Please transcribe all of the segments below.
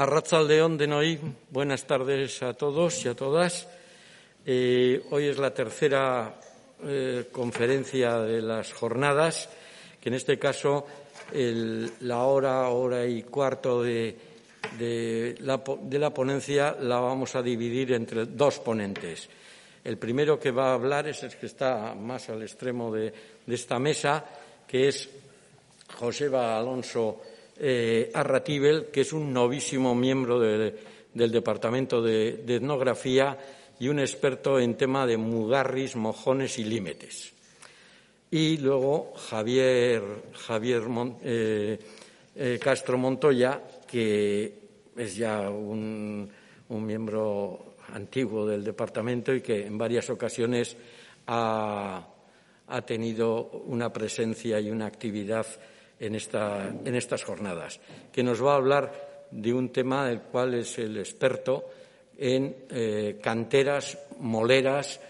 Arrachaldeón de Noí, buenas tardes a todos y a todas. Eh, hoy es la tercera eh, conferencia de las jornadas, que en este caso la hora, hora y cuarto de, de, la, ponencia la vamos a dividir entre dos ponentes. El primero que va a hablar es el que está más al extremo de, esta mesa, que es Joseba Alonso eh, Arratibel, que es un novísimo miembro del Departamento de, Etnografía y un experto en tema de mugarris, mojones y límites. Y luego Javier, Javier eh, eh, Castro Montoya, que es ya un, miembro antiguo del departamento y que en varias ocasiones ha tenido una presencia y una actividad en, estas jornadas, que nos va a hablar de un tema del cual es el experto en eh, canteras moleras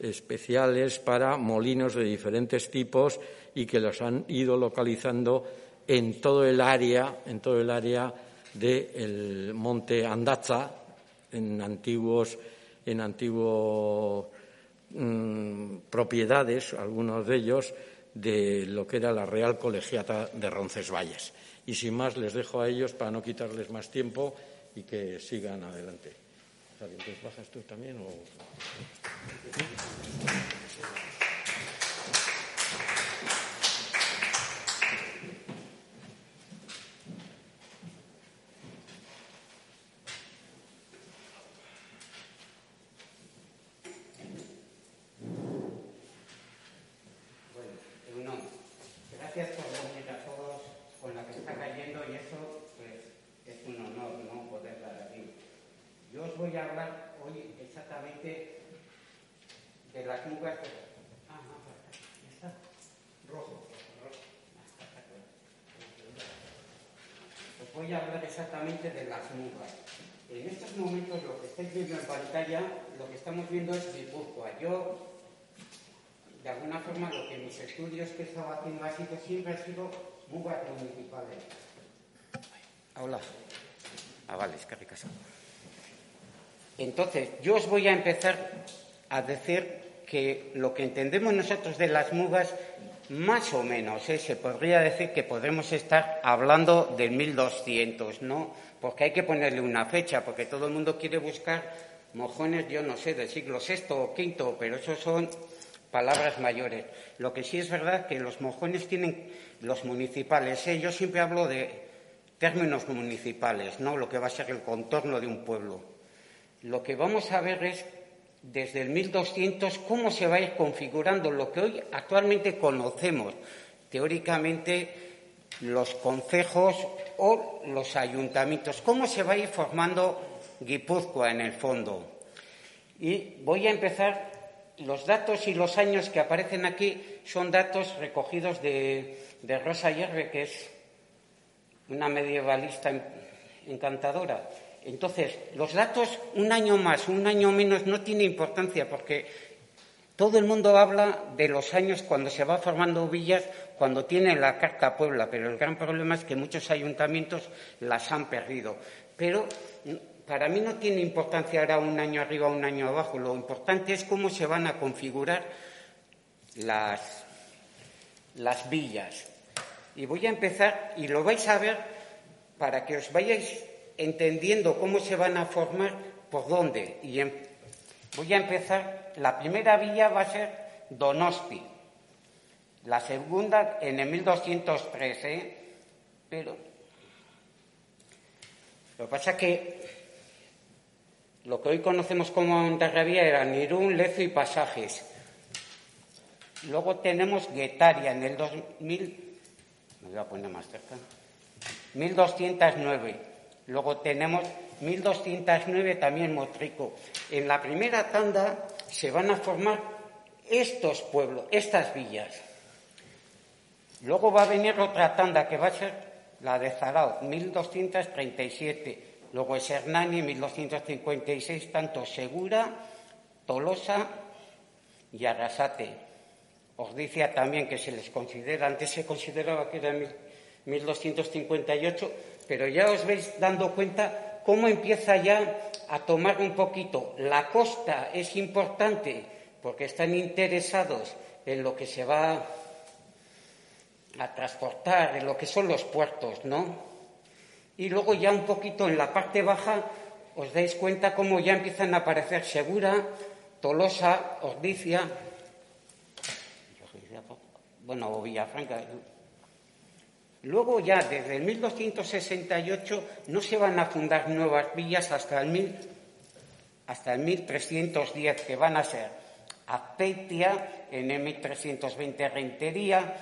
especiales para molinos de diferentes tipos y que los han ido localizando en todo el área, en todo el área del monte Andaza, en antiguos, en antiguos mm, propiedades, algunos de ellos, de lo que era la Real Colegiata de Roncesvalles. Y sin más, les dejo a ellos para no quitarles más tiempo y que sigan adelante. ¿bajas tú también? Exactamente de las mugas. En estos momentos lo que estáis viendo en pantalla, lo que estamos viendo es Guipúzcoa. Yo, de alguna forma, lo que mis estudios que estaba haciendo ha sido, siempre ha sido mugas municipales. Hola. Ah, vale, es que ricasa. Entonces, yo os voy a empezar a decir que lo que entendemos nosotros de las mugas más o menos, ¿eh? se podría decir que podemos estar hablando del 1200, ¿no? Porque hay que ponerle una fecha, porque todo el mundo quiere buscar mojones, yo no sé, del siglo VI o V, pero eso son palabras mayores. Lo que sí es verdad que los mojones tienen los municipales. ¿eh? Yo siempre hablo de términos municipales, ¿no? Lo que va a ser el contorno de un pueblo. Lo que vamos a ver es desde el 1200 cómo se va a ir configurando lo que hoy actualmente conocemos teóricamente los concejos o los ayuntamientos, cómo se va a ir formando Guipúzcoa en el fondo. Y voy a empezar, los datos y los años que aparecen aquí son datos recogidos de, Rosa Yerbe, que es una medievalista encantadora. Entonces, los datos, un año más, un año menos, no tiene importancia porque todo el mundo habla de los años cuando se va formando villas, cuando tienen la Carta Puebla, pero el gran problema es que muchos ayuntamientos las han perdido. Pero para mí no tiene importancia ahora un año arriba un año abajo, lo importante es cómo se van a configurar las, las villas. Y voy a empezar, y lo vais a ver para que os vayáis entendiendo cómo se van a formar, por dónde. Y voy a empezar, la primera villa va a ser Donosti, la segunda en el 1213, pero lo que pasa es que lo que hoy conocemos como Montarrabía era Nirún, Lezo y Pasajes. Luego tenemos Guetaria en el 2000, me voy a poner más cerca, 1209. Luego tenemos 1209 también Motrico. En la primera tanda se van a formar estos pueblos, estas villas. Luego va a venir otra tanda que va a ser la de Zarao, 1237. Luego es Hernani, 1256, tanto Segura, Tolosa y Arrasate. Os decía también que se les considera, antes se consideraba que era 1258, pero ya os veis dando cuenta cómo empieza ya a tomar un poquito. La costa es importante porque están interesados en lo que se va a transportar, en lo que son los puertos, ¿no? Y luego ya un poquito en la parte baja os dais cuenta cómo ya empiezan a aparecer Segura, Tolosa, Ordicia, bueno, o Villafranca. Luego ya desde el 1268 no se van a fundar nuevas villas hasta el, hasta el 1310, que van a ser Azpeitia, en el 1320 Rentería,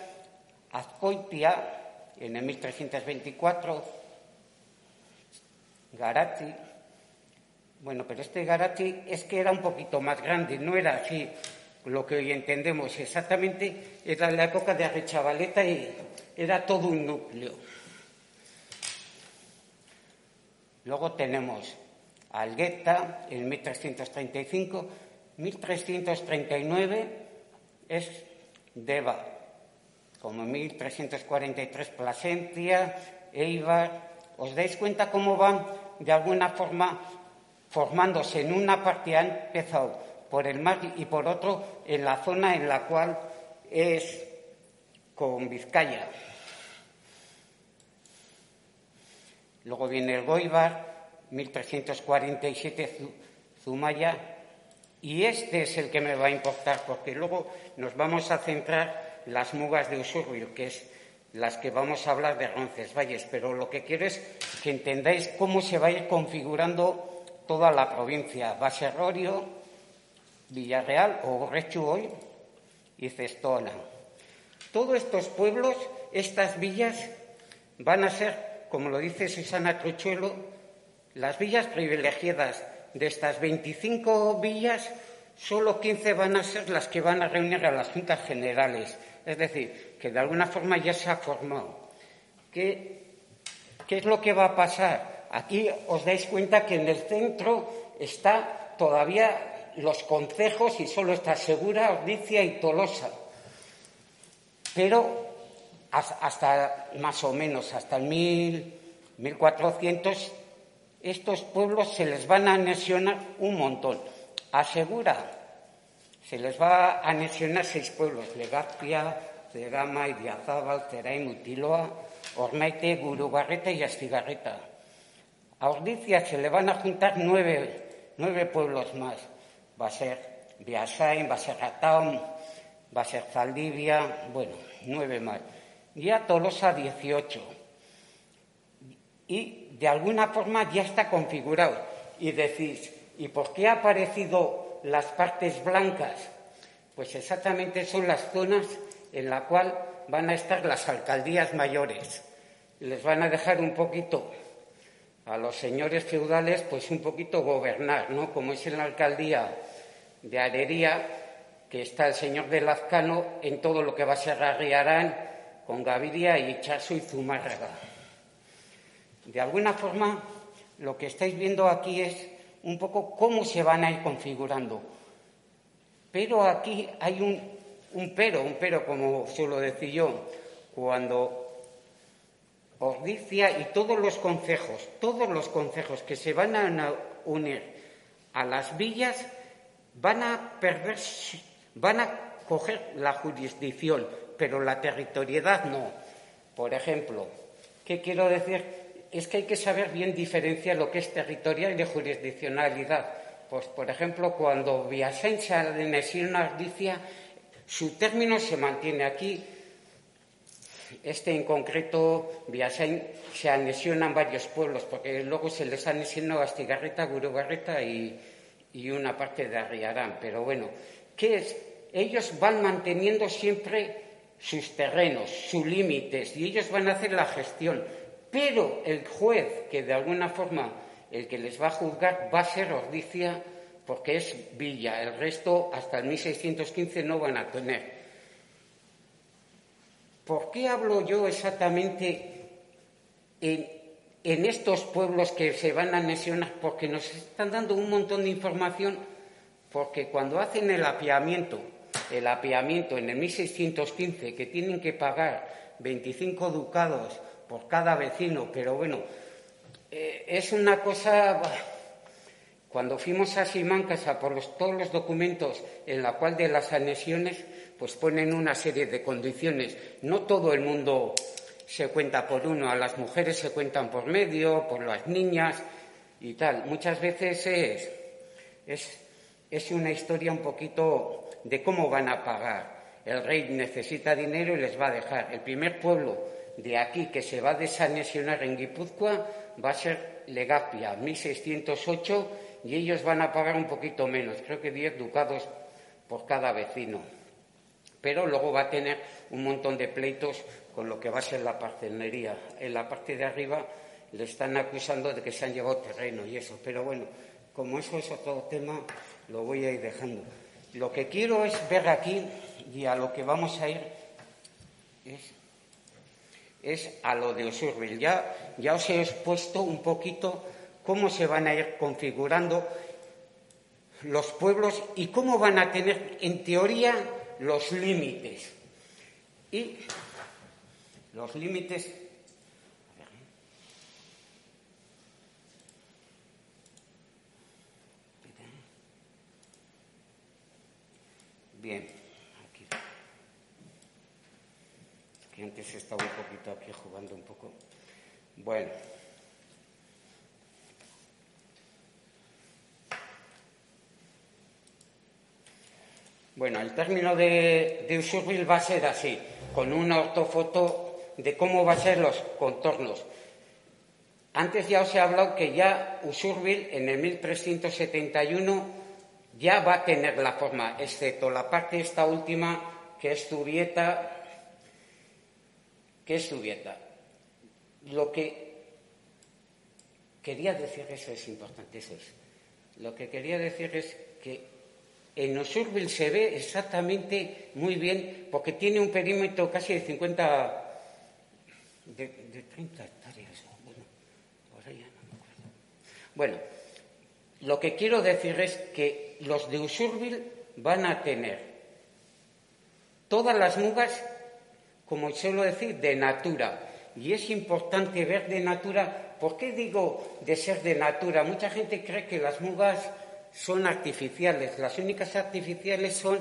Azcoitia, en el 1324, Garati. Bueno, pero este Garati es que era un poquito más grande, no era así lo que hoy entendemos exactamente, era la época de Arrechavaleta y era todo un núcleo. Luego tenemos Algueta en 1335, 1339 es Deva, como 1343 Plasencia, Eibar. ¿Os dais cuenta cómo van de alguna forma formándose en una parte han empezado por el mar y por otro en la zona en la cual es con Vizcaya. Luego viene el Goibar, 1347 Zumaya, y este es el que me va a importar, porque luego nos vamos a centrar las mugas de Usurbil, que es las que vamos a hablar de Roncesvalles, pero lo que quiero es que entendáis cómo se va a ir configurando toda la provincia. Baserrorio, Villarreal o Rechu hoy y Cestona. Todos estos pueblos, estas villas, van a ser, como lo dice Susana Truchuelo, las villas privilegiadas. De estas 25 villas, solo 15 van a ser las que van a reunir a las juntas generales. Es decir, que de alguna forma ya se ha formado. ¿Qué, es lo que va a pasar? Aquí os dais cuenta que en el centro está todavía los concejos y solo está Segura, Ordicia y Tolosa. Pero hasta más o menos, hasta el 1400, estos pueblos se les van a anexionar un montón. Asegura, se les va a anexionar seis pueblos, Legazpia, Cegama, Idiazábal, Cerain, Utiloa, Ormaite, Gurugarreta y Astigarreta. A Ordicia se le van a juntar nueve, nueve pueblos más. Va a ser Biasain, va a ser Rataum, va a ser Zaldivia, bueno, nueve más. Y a Tolosa, 18. Y de alguna forma ya está configurado. Y decís, ¿y por qué ha aparecido las partes blancas? Pues exactamente son las zonas en la cual van a estar las alcaldías mayores. Les van a dejar un poquito a los señores feudales, pues un poquito gobernar, ¿no? Como es en la alcaldía de Arería, que está el señor de Lazcano en todo lo que va a ser Arriarán, con Gaviria y Chaso y Zumárraga. De alguna forma, lo que estáis viendo aquí es un poco cómo se van a ir configurando. Pero aquí hay un, un pero, un pero, como suelo decir yo, cuando Ordicia y todos los concejos, todos los concejos que se van a unir a las villas, van a perder Van a coger la jurisdicción, pero la territorialidad no. Por ejemplo, ¿qué quiero decir? Es que hay que saber bien diferenciar lo que es territorial y de jurisdiccionalidad. Pues, por ejemplo, cuando Viasen se una Ardicia, su término se mantiene aquí. Este en concreto, Viasen se anexionan varios pueblos, porque luego se les anexionó Astigarreta, Gurugarreta y, y una parte de Arriarán. Pero bueno, ¿Qué es? Ellos van manteniendo siempre sus terrenos, sus límites, y ellos van a hacer la gestión. Pero el juez, que de alguna forma el que les va a juzgar, va a ser Ordicia, porque es villa. El resto, hasta el 1615, no van a tener. ¿Por qué hablo yo exactamente en, en estos pueblos que se van a anexionar? Porque nos están dando un montón de información porque cuando hacen el apiamiento, el apiamiento en el 1615, que tienen que pagar 25 ducados por cada vecino, pero bueno, Eh, es una cosa. Cuando fuimos a Simancas a por todos los documentos en la cual de las anexiones, pues ponen una serie de condiciones. No todo el mundo se cuenta por uno, a las mujeres se cuentan por medio, por las niñas y tal. Muchas veces es, es, es una historia un poquito de cómo van a pagar. El rey necesita dinero y les va a dejar. El primer pueblo de aquí que se va a desanexionar en Guipúzcoa va a ser Legapia, 1608, y ellos van a pagar un poquito menos, creo que 10 ducados por cada vecino. Pero luego va a tener un montón de pleitos con lo que va a ser la parcelería. En la parte de arriba le están acusando de que se han llevado terreno y eso. Pero bueno, como eso es otro tema, lo voy a ir dejando. Lo que quiero es ver aquí, y a lo que vamos a ir, es, a lo de Usurbil. Ya, ya os he expuesto un poquito cómo se van a ir configurando los pueblos y cómo van a tener, en teoría, los límites. Y los límites Bien, aquí. que antes estaba un poquito aquí jugando un poco. Bueno. Bueno, el término de, de va a ser así, con una ortofoto de cómo van a ser los contornos. Antes ya os he hablado que ya Usurbil en el 1371 ya va a tener la forma, excepto la parte esta última, que es Zubieta, que es. Lo que quería decir, eso es importante, eso es. Lo que quería decir es que en Osurbil se ve exactamente muy bien, porque tiene un perímetro casi de 50, de, 30 hectáreas. Bueno, lo que quiero decir es que los de Usurbil van a tener todas las mugas, como suelo decir, de natura. Y es importante ver de natura. ¿Por qué digo de ser de natura? Mucha gente cree que las mugas son artificiales. Las únicas artificiales son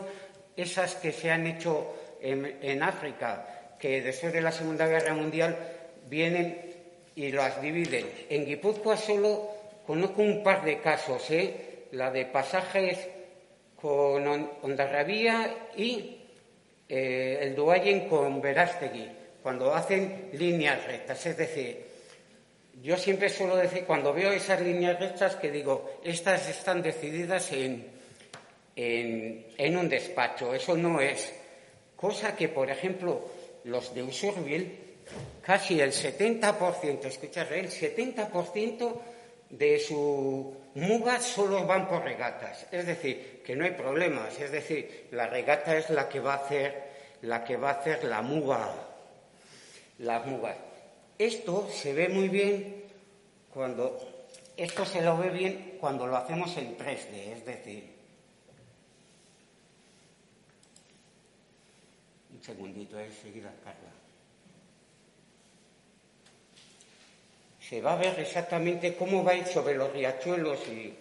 esas que se han hecho en, África, que después de la Segunda Guerra Mundial vienen y las dividen. En Guipúzcoa solo conozco un par de casos, ¿eh? la de pasajes con Ondarrabía y eh, el Duayen con Verástegui, cuando hacen líneas rectas. Es decir, yo siempre suelo decir, cuando veo esas líneas rectas, que digo, estas están decididas en, en, un despacho. Eso no es. Cosa que, por ejemplo, los de Usurbil, casi el 70%, escuchad, el 70% de su muga solo van por regatas. Es decir, que no hay problemas. Es decir, la regata es la que va a hacer la que va a hacer la muga. Las mugas. Esto se ve muy bien cuando esto se lo ve bien cuando lo hacemos en 3D, es decir, un segundito, eh, enseguida Carla. Se va a ver exactamente cómo va a ir sobre los riachuelos y...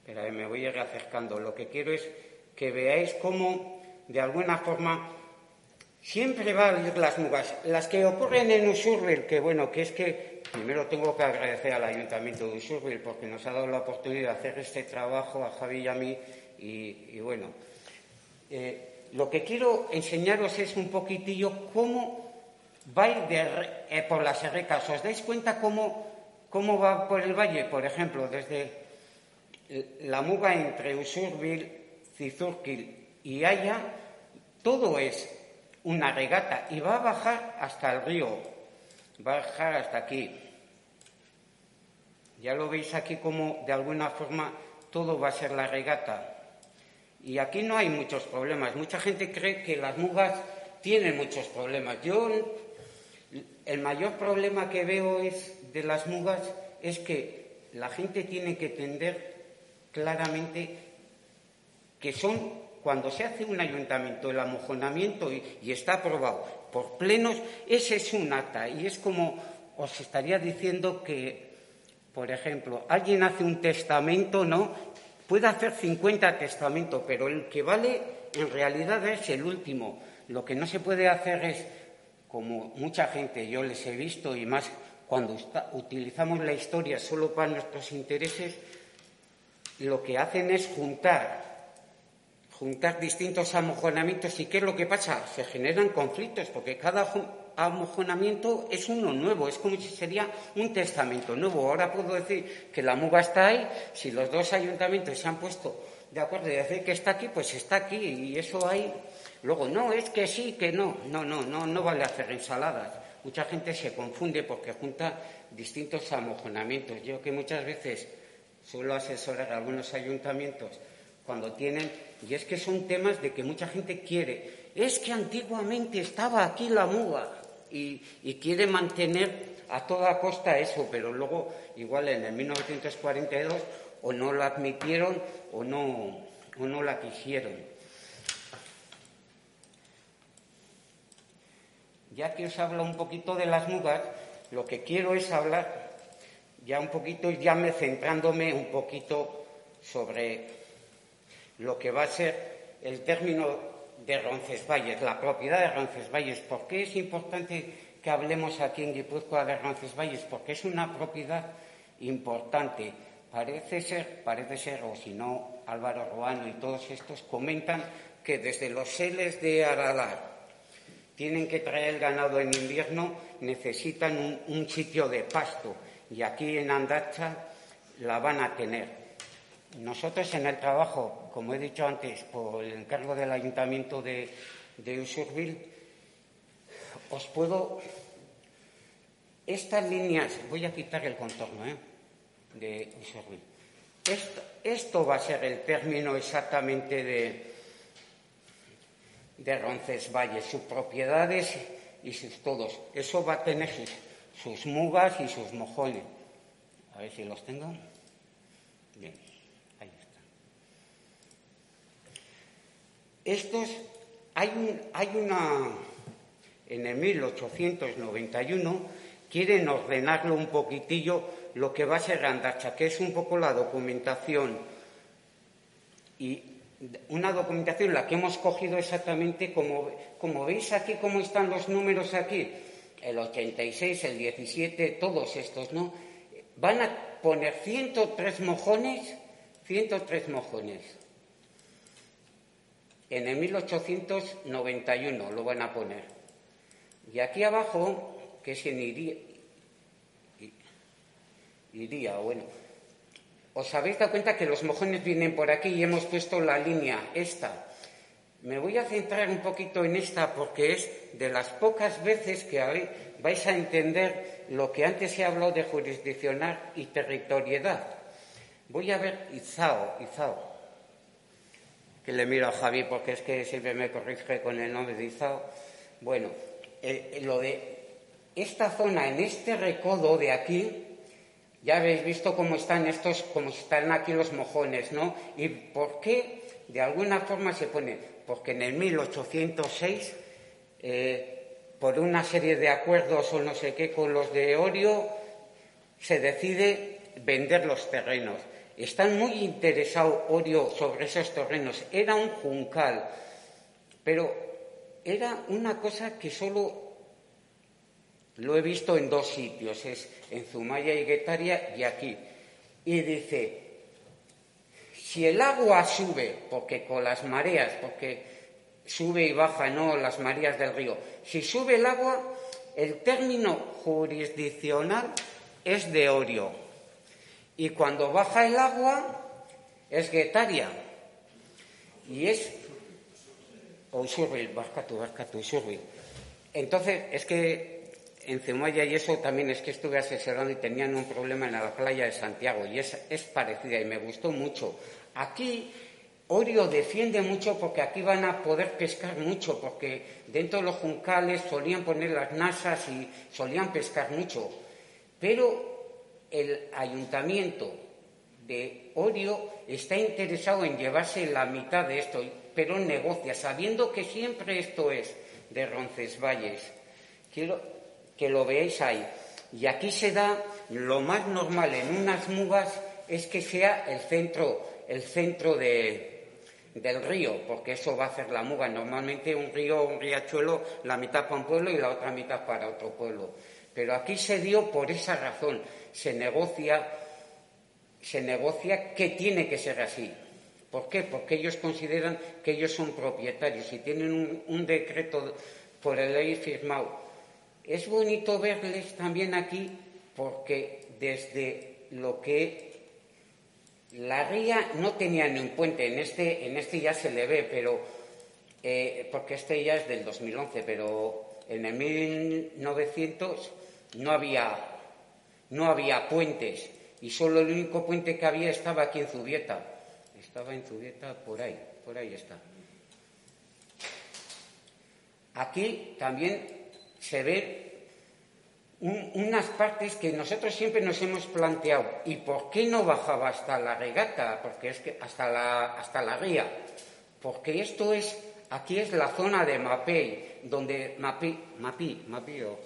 Espera, me voy a ir acercando. Lo que quiero es que veáis cómo, de alguna forma, siempre van a ir las mugas. Las que ocurren en Usurbil, que bueno, que es que primero tengo que agradecer al Ayuntamiento de Usurbil porque nos ha dado la oportunidad de hacer este trabajo a Javi y a mí y, bueno, eh, lo que quiero enseñaros es un poquitillo cómo va a ir eh, por las recas. ¿Os dais cuenta cómo, cómo va por el valle? Por ejemplo, desde la muga entre Usurbil, Cizurquil y Haya, todo es una regata y va a bajar hasta el río, va a bajar hasta aquí. Ya lo veis aquí como de alguna forma todo va a ser la regata. Y aquí no hay muchos problemas. Mucha gente cree que las mugas tienen muchos problemas. Yo, el mayor problema que veo es de las mugas es que la gente tiene que entender claramente que son cuando se hace un ayuntamiento, el amojonamiento y, y está aprobado por plenos, ese es un acta y es como os estaría diciendo que, por ejemplo, alguien hace un testamento, ¿no? Puede hacer 50 testamentos, pero el que vale en realidad es el último. Lo que no se puede hacer es, como mucha gente yo les he visto, y más cuando utilizamos la historia solo para nuestros intereses, lo que hacen es juntar, juntar distintos amojonamientos. ¿Y qué es lo que pasa? Se generan conflictos, porque cada amojonamiento es uno nuevo, es como si sería un testamento nuevo. Ahora puedo decir que la muga está ahí, si los dos ayuntamientos se han puesto de acuerdo y decir que está aquí, pues está aquí y eso hay. Luego, no, es que sí, que no. No, no, no, no vale hacer ensaladas. Mucha gente se confunde porque junta distintos amojonamientos. Yo que muchas veces suelo asesorar a algunos ayuntamientos cuando tienen, y es que son temas de que mucha gente quiere. Es que antiguamente estaba aquí la muga y, quiere mantener a toda costa eso, pero luego, igual en el 1942, o no la admitieron o no, o no la quisieron. Ya que os hablo un poquito de las mugas, lo que quiero es hablar ya un poquito, ya me centrándome un poquito sobre lo que va a ser el término de Roncesvalles, la propiedad de Roncesvalles. ¿Por qué es importante que hablemos aquí en Guipúzcoa de Roncesvalles? Porque es una propiedad importante. Parece ser, parece ser, o si no, Álvaro Ruano y todos estos comentan que desde los seles de Aralar tienen que traer el ganado en invierno, necesitan un, un sitio de pasto y aquí en Andacha la van a tener. Nosotros en el trabajo, como he dicho antes, por el encargo del Ayuntamiento de, de os puedo. Estas líneas, voy a quitar el contorno ¿eh? de Usurbil. Esto, va a ser el término exactamente de, de Roncesvalles, sus propiedades y sus todos. Eso va a tener sus, sus mugas y sus mojones. A ver si los tengo. Bien. Estos, hay, hay una, en el 1891 quieren ordenarlo un poquitillo. Lo que va a ser Andacha, que es un poco la documentación. Y una documentación en la que hemos cogido exactamente como, como veis aquí, cómo están los números aquí, el 86, el 17, todos estos, ¿no? Van a poner 103 mojones, 103 mojones en el 1891 lo van a poner. Y aquí abajo, que es en iría, iría, bueno, os habéis dado cuenta que los mojones vienen por aquí y hemos puesto la línea esta. Me voy a centrar un poquito en esta porque es de las pocas veces que vais a entender lo que antes he hablado de jurisdiccional y territoriedad. Voy a ver Izao, Izao que le miro a Javi porque es que siempre me corrige con el nombre de Izao. Bueno, eh, lo de esta zona, en este recodo de aquí, ya habéis visto cómo están estos, cómo están aquí los mojones, ¿no? ¿Y por qué de alguna forma se pone? Porque en el 1806, eh, por una serie de acuerdos o no sé qué con los de Orio, se decide vender los terrenos. Están muy interesados Orio sobre esos terrenos. Era un juncal, pero era una cosa que solo lo he visto en dos sitios, es en Zumaya y Guetaria y aquí. Y dice, si el agua sube, porque con las mareas, porque sube y baja, no las mareas del río, si sube el agua, el término jurisdiccional es de Orio. Y cuando baja el agua es Guetaria. Y es o Entonces, es que en Zemaya y eso también es que estuve asesorando y tenían un problema en la playa de Santiago y es, es parecida y me gustó mucho. Aquí Orio defiende mucho porque aquí van a poder pescar mucho, porque dentro de los juncales solían poner las nasas y solían pescar mucho. Pero el ayuntamiento de Orio está interesado en llevarse la mitad de esto. pero negocia, sabiendo que siempre esto es de Roncesvalles. Quiero que lo veáis ahí. Y aquí se da lo más normal en unas mugas es que sea el centro, el centro de, del río, porque eso va a hacer la muga. Normalmente un río, un riachuelo, la mitad para un pueblo y la otra mitad para otro pueblo. Pero aquí se dio por esa razón. Se negocia, se negocia que tiene que ser así. ¿Por qué? Porque ellos consideran que ellos son propietarios y tienen un, decreto por el ley firmado. Es bonito verles también aquí porque desde lo que la ría no tenía ni un puente, en este, en este ya se le ve, pero eh, porque este ya es del 2011, pero en el 1900 no había, no había puentes y solo el único puente que había estaba aquí en Zubieta estaba en Zubieta por ahí, por ahí está. Aquí también se ve unas partes que nosotros siempre nos hemos planteado. ¿Y por qué no bajaba hasta la regata? Porque es que hasta la, hasta la ría. Porque esto es, aquí es la zona de Mapei, donde Mapi, Mapi, Mapío,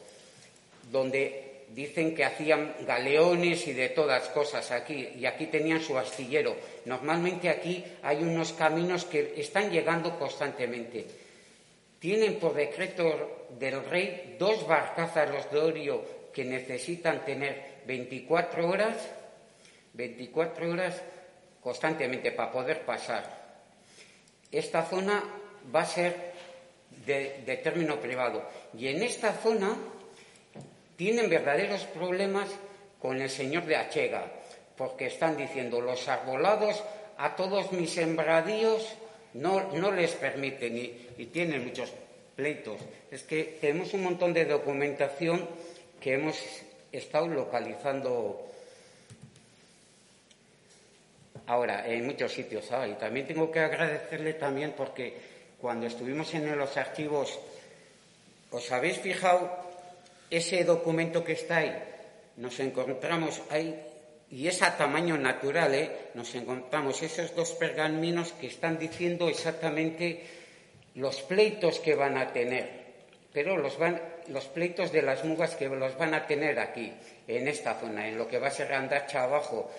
donde dicen que hacían galeones y de todas cosas aquí, y aquí tenían su astillero. Normalmente aquí hay unos caminos que están llegando constantemente. Tienen por decreto del rey dos barcázaros de orio que necesitan tener 24 horas, 24 horas constantemente para poder pasar. Esta zona va a ser de, de término privado. Y en esta zona tienen verdaderos problemas con el señor de Achega, porque están diciendo los arbolados a todos mis sembradíos no, no les permiten y, tienen muchos pleitos. Es que tenemos un montón de documentación que hemos estado localizando ahora en muchos sitios. Y también tengo que agradecerle también porque cuando estuvimos en los archivos, ¿os habéis fijado ese documento que está ahí, nos encontramos ahí, y es a tamaño natural, ¿eh? nos encontramos esos dos pergaminos que están diciendo exactamente los pleitos que van a tener, pero los, van, los pleitos de las mugas que los van a tener aquí, en esta zona, en lo que va a ser Andacha abajo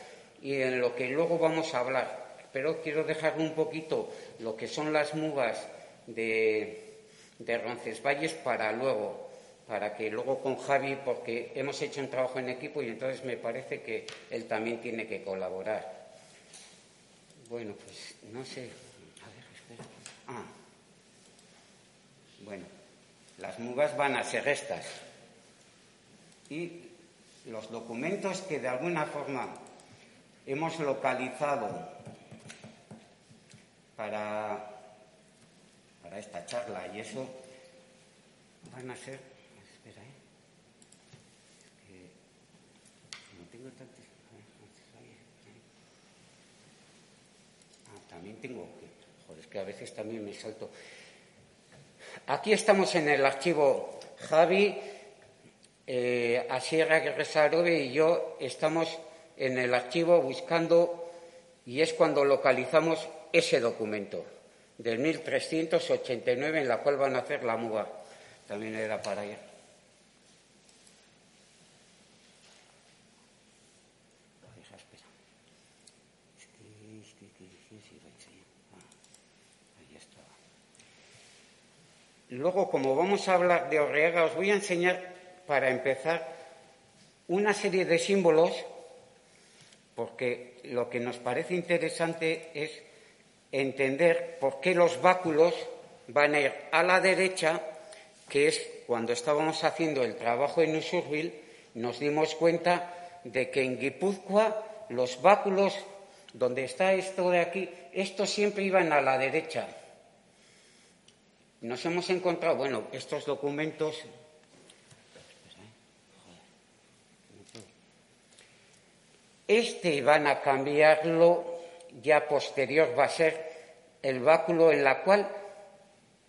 y en lo que luego vamos a hablar. Pero quiero dejar un poquito lo que son las mugas de, de Roncesvalles para luego, para que luego con Javi, porque hemos hecho un trabajo en equipo y entonces me parece que él también tiene que colaborar. Bueno, pues no sé. A ver, espera. Ah. Bueno, las mugas van a ser estas. Y los documentos que de alguna forma hemos localizado para, para esta charla y eso van a ser también tengo que. Joder, es que a veces también me salto. Aquí estamos en el archivo Javi, eh, Asierra Guerresarobe y yo estamos en el archivo buscando y es cuando localizamos ese documento del 1389 en la cual van a hacer la muga. También era para allá. Luego, como vamos a hablar de Orreaga, os voy a enseñar, para empezar, una serie de símbolos, porque lo que nos parece interesante es entender por qué los báculos van a ir a la derecha, que es cuando estábamos haciendo el trabajo en Usurbil, nos dimos cuenta de que en Guipúzcoa los báculos, donde está esto de aquí, estos siempre iban a la derecha nos hemos encontrado, bueno, estos documentos. Este van a cambiarlo, ya posterior va a ser el báculo en la cual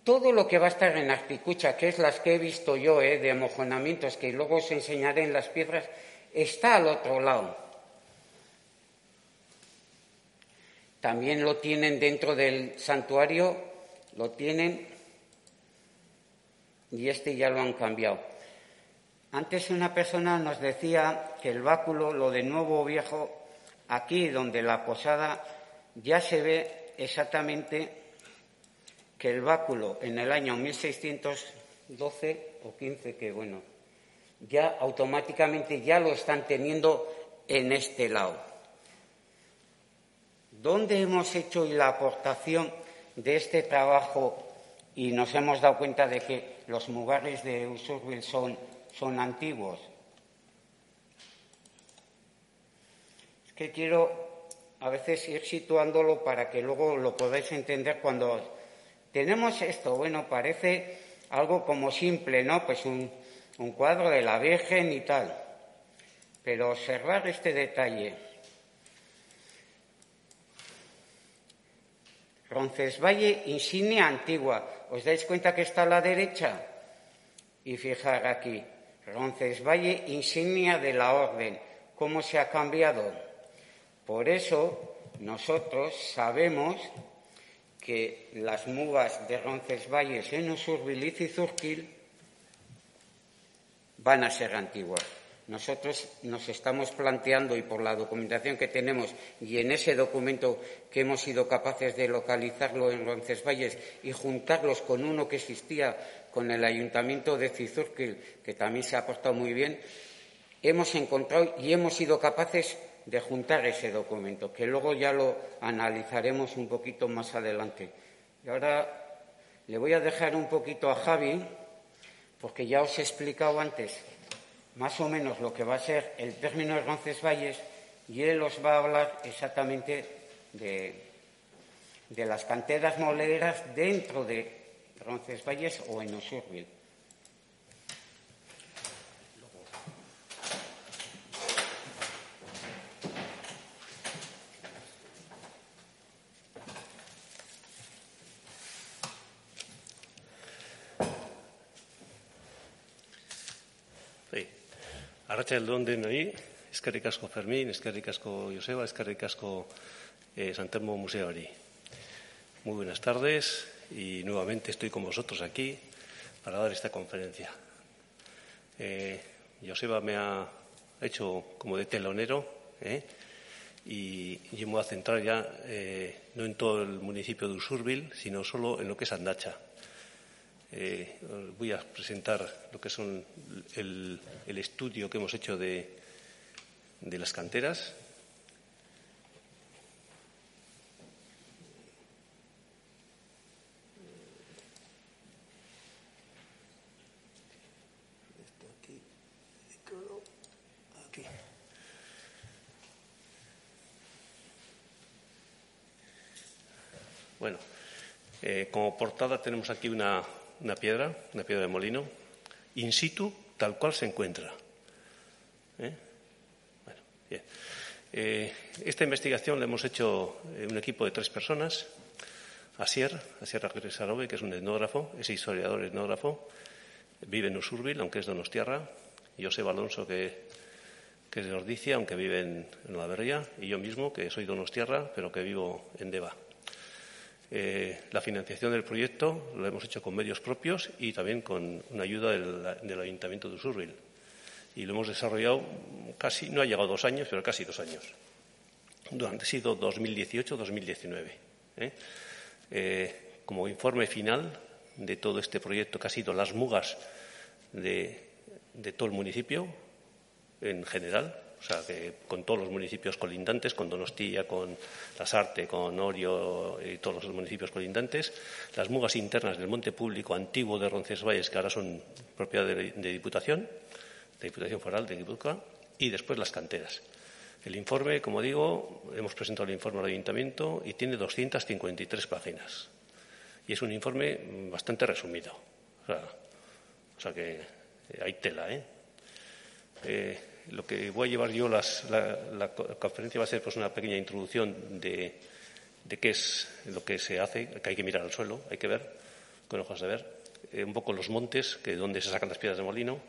todo lo que va a estar en articucha, que es las que he visto yo, eh, de mojonamientos, que luego os enseñaré en las piedras, está al otro lado. También lo tienen dentro del santuario lo tienen y este ya lo han cambiado. Antes una persona nos decía que el báculo, lo de nuevo viejo, aquí donde la posada ya se ve exactamente que el báculo en el año 1612 o 15, que bueno, ya automáticamente ya lo están teniendo en este lado. ¿Dónde hemos hecho la aportación de este trabajo y nos hemos dado cuenta de que los mugares de Usurbil son son antiguos. Es que quiero a veces ir situándolo para que luego lo podáis entender cuando tenemos esto. Bueno, parece algo como simple, ¿no? Pues un, un cuadro de la Virgen y tal. Pero observar este detalle. Roncesvalle, insignia antigua. ¿Os dais cuenta que está a la derecha? Y fijar aquí, Roncesvalle, insignia de la orden. ¿Cómo se ha cambiado? Por eso nosotros sabemos que las mugas de Roncesvalles en Usurbiliz y Zurquil van a ser antiguas. Nosotros nos estamos planteando, y por la documentación que tenemos, y en ese documento que hemos sido capaces de localizarlo en Roncesvalles y juntarlos con uno que existía con el Ayuntamiento de Cizurquil, que también se ha portado muy bien, hemos encontrado y hemos sido capaces de juntar ese documento, que luego ya lo analizaremos un poquito más adelante. Y ahora le voy a dejar un poquito a Javi, porque ya os he explicado antes más o menos lo que va a ser el término de Roncesvalles y él os va a hablar exactamente de, de las canteras moleras dentro de Roncesvalles o en Usurbil. Joseba, eh, Santermo. Muy buenas tardes y nuevamente estoy con vosotros aquí para dar esta conferencia. Eh, Joseba me ha hecho como de telonero ¿eh? y yo me voy a centrar ya eh, no en todo el municipio de Usurbil, sino solo en lo que es Andacha. Eh, voy a presentar lo que son el, estudio que hemos hecho de, de las canteras. Bueno, eh, como portada tenemos aquí una, una piedra, una piedra de molino, in situ, tal cual se encuentra. ¿Eh? Bueno, bien. Eh, esta investigación la hemos hecho un equipo de tres personas. Asier, Asier Sarobe, que es un etnógrafo, es historiador etnógrafo, vive en Usurbil, aunque es donostiarra. José Alonso, que, que es de Ordicia, aunque vive en, en La. Y yo mismo, que soy donostiarra, pero que vivo en Deva. Eh, la financiación del proyecto lo hemos hecho con medios propios y también con una ayuda del, Ayuntamiento de Usurbil. Y lo hemos desarrollado casi, no ha llegado dos años, pero casi dos años. Durante ha sido 2018-2019. ¿eh? Eh, como informe final de todo este proyecto que ha sido las mugas de todo el municipio en general, o sea, que con todos los municipios colindantes, con Donostia, con Lasarte, con Orio y todos los municipios colindantes, las mugas internas del monte público antiguo de Roncesvalles, que ahora son propiedad de, Diputación, de Diputación Foral de Guipúzcoa, y después las canteras. El informe, como digo, hemos presentado el informe al Ayuntamiento y tiene 253 páginas. Y es un informe bastante resumido. O sea, que hay tela, ¿eh? eh lo que voy a llevar yo, la, conferencia va a ser pues una pequeña introducción de, qué es lo que se hace, que hay que mirar al suelo, hay que ver, con ojos de ver, eh, un poco los montes, que donde se sacan las piedras de molino,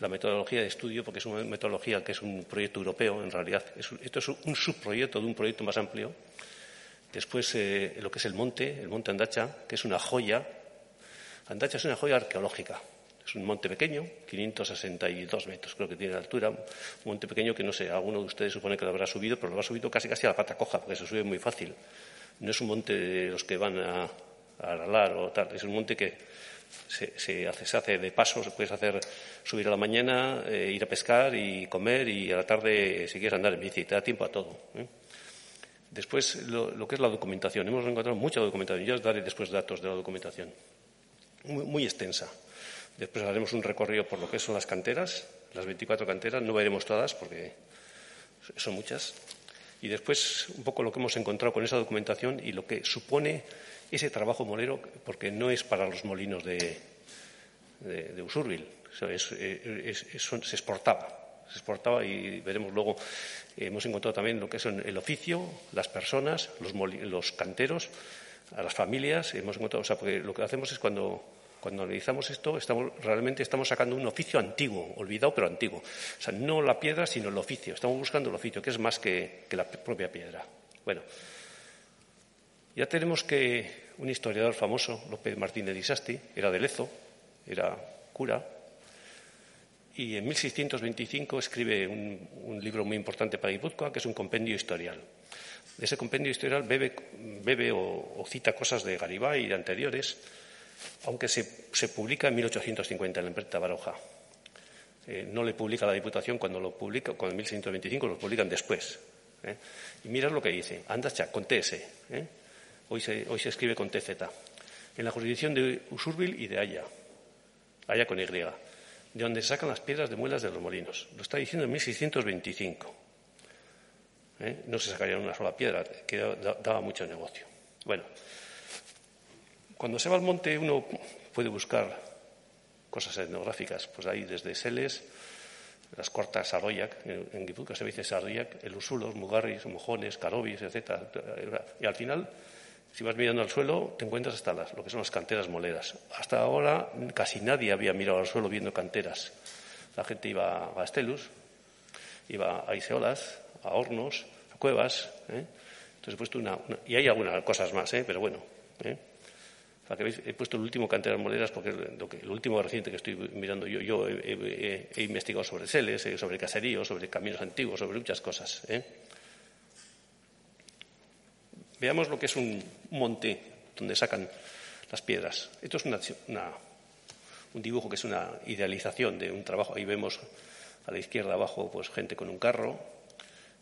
la metodología de estudio, porque es una metodología que es un proyecto europeo, en realidad. esto es un subproyecto de un proyecto más amplio, Después, eh, lo que es el monte, el monte Andacha, que es una joya. Andacha es una joya arqueológica. Es un monte pequeño, 562 metros creo que tiene de altura. Un monte pequeño que no sé, alguno de ustedes supone que lo habrá subido, pero lo ha subido casi casi a la pata coja, porque se sube muy fácil. No es un monte de los que van a, aralar o tal. Es un monte que se, hace, se hace de paso, se puedes hacer subir a la mañana, eh, ir a pescar y comer y a la tarde, si quieres andar en bici, te da tiempo a todo. ¿eh? Después, lo, que es la documentación. Hemos encontrado mucha documentación. Yo os daré después datos de la documentación. Muy, extensa. Después haremos un recorrido por lo que son las canteras, las 24 canteras. No veremos todas porque son muchas. Y después, un poco lo que hemos encontrado con esa documentación y lo que supone ese trabajo molero, porque no es para los molinos de, de, Usurbil. se exportaba se exportaba y veremos luego, hemos encontrado también lo que es el oficio, las personas, los, canteros, a las familias, hemos encontrado, o lo que hacemos es cuando, cuando analizamos esto, estamos, realmente estamos sacando un oficio antiguo, olvidado pero antiguo. O sea, no la piedra, sino el oficio. Estamos buscando el oficio, que es más que, que la propia piedra. Bueno, ya tenemos que un historiador famoso, López Martínez de era de Lezo, era cura, y en 1625 escribe un, libro muy importante para Guipúzcoa, que es un compendio historial. De ese compendio historial bebe, o, cita cosas de Garibay y de anteriores, aunque se, publica en 1850 en la imprenta Baroja. Eh, no le publica la Diputación cuando lo publica, cuando en 1625 lo publican después. ¿eh? Y mirad lo que dice, andacha, con TS. ¿eh? Hoy, se, hoy se escribe con TZ. En la jurisdicción de Usurbil y de Haya. Haya con Y de donde se sacan las piedras de muelas de los molinos. Lo está diciendo en 1625. ¿Eh? No se sacaría una sola piedra, que daba mucho negocio. Bueno, cuando se va al monte uno puede buscar cosas etnográficas, pues hay desde Seles, las cortas Sarroyac, en Guipúzcoa se dice Sarroyac, el Usulos, Mugarris, Mojones, Carobis, etc. Y al final si vas mirando al suelo, te encuentras hasta las, lo que son las canteras moleras. Hasta ahora casi nadie había mirado al suelo viendo canteras. La gente iba a Estelus, iba a Iseolas, a hornos, a cuevas. ¿eh? Entonces he puesto una, Y hay algunas cosas más, ¿eh? pero bueno. ¿eh? He puesto el último canteras moleras porque lo, lo último reciente que estoy mirando yo, yo he, investigado sobre seles, sobre caseríos, sobre caminos antiguos, sobre muchas cosas. ¿eh? Veamos lo que es un monte donde sacan las piedras. Esto es un dibujo que es una idealización de un trabajo. Ahí vemos a la izquierda abajo pues gente con un carro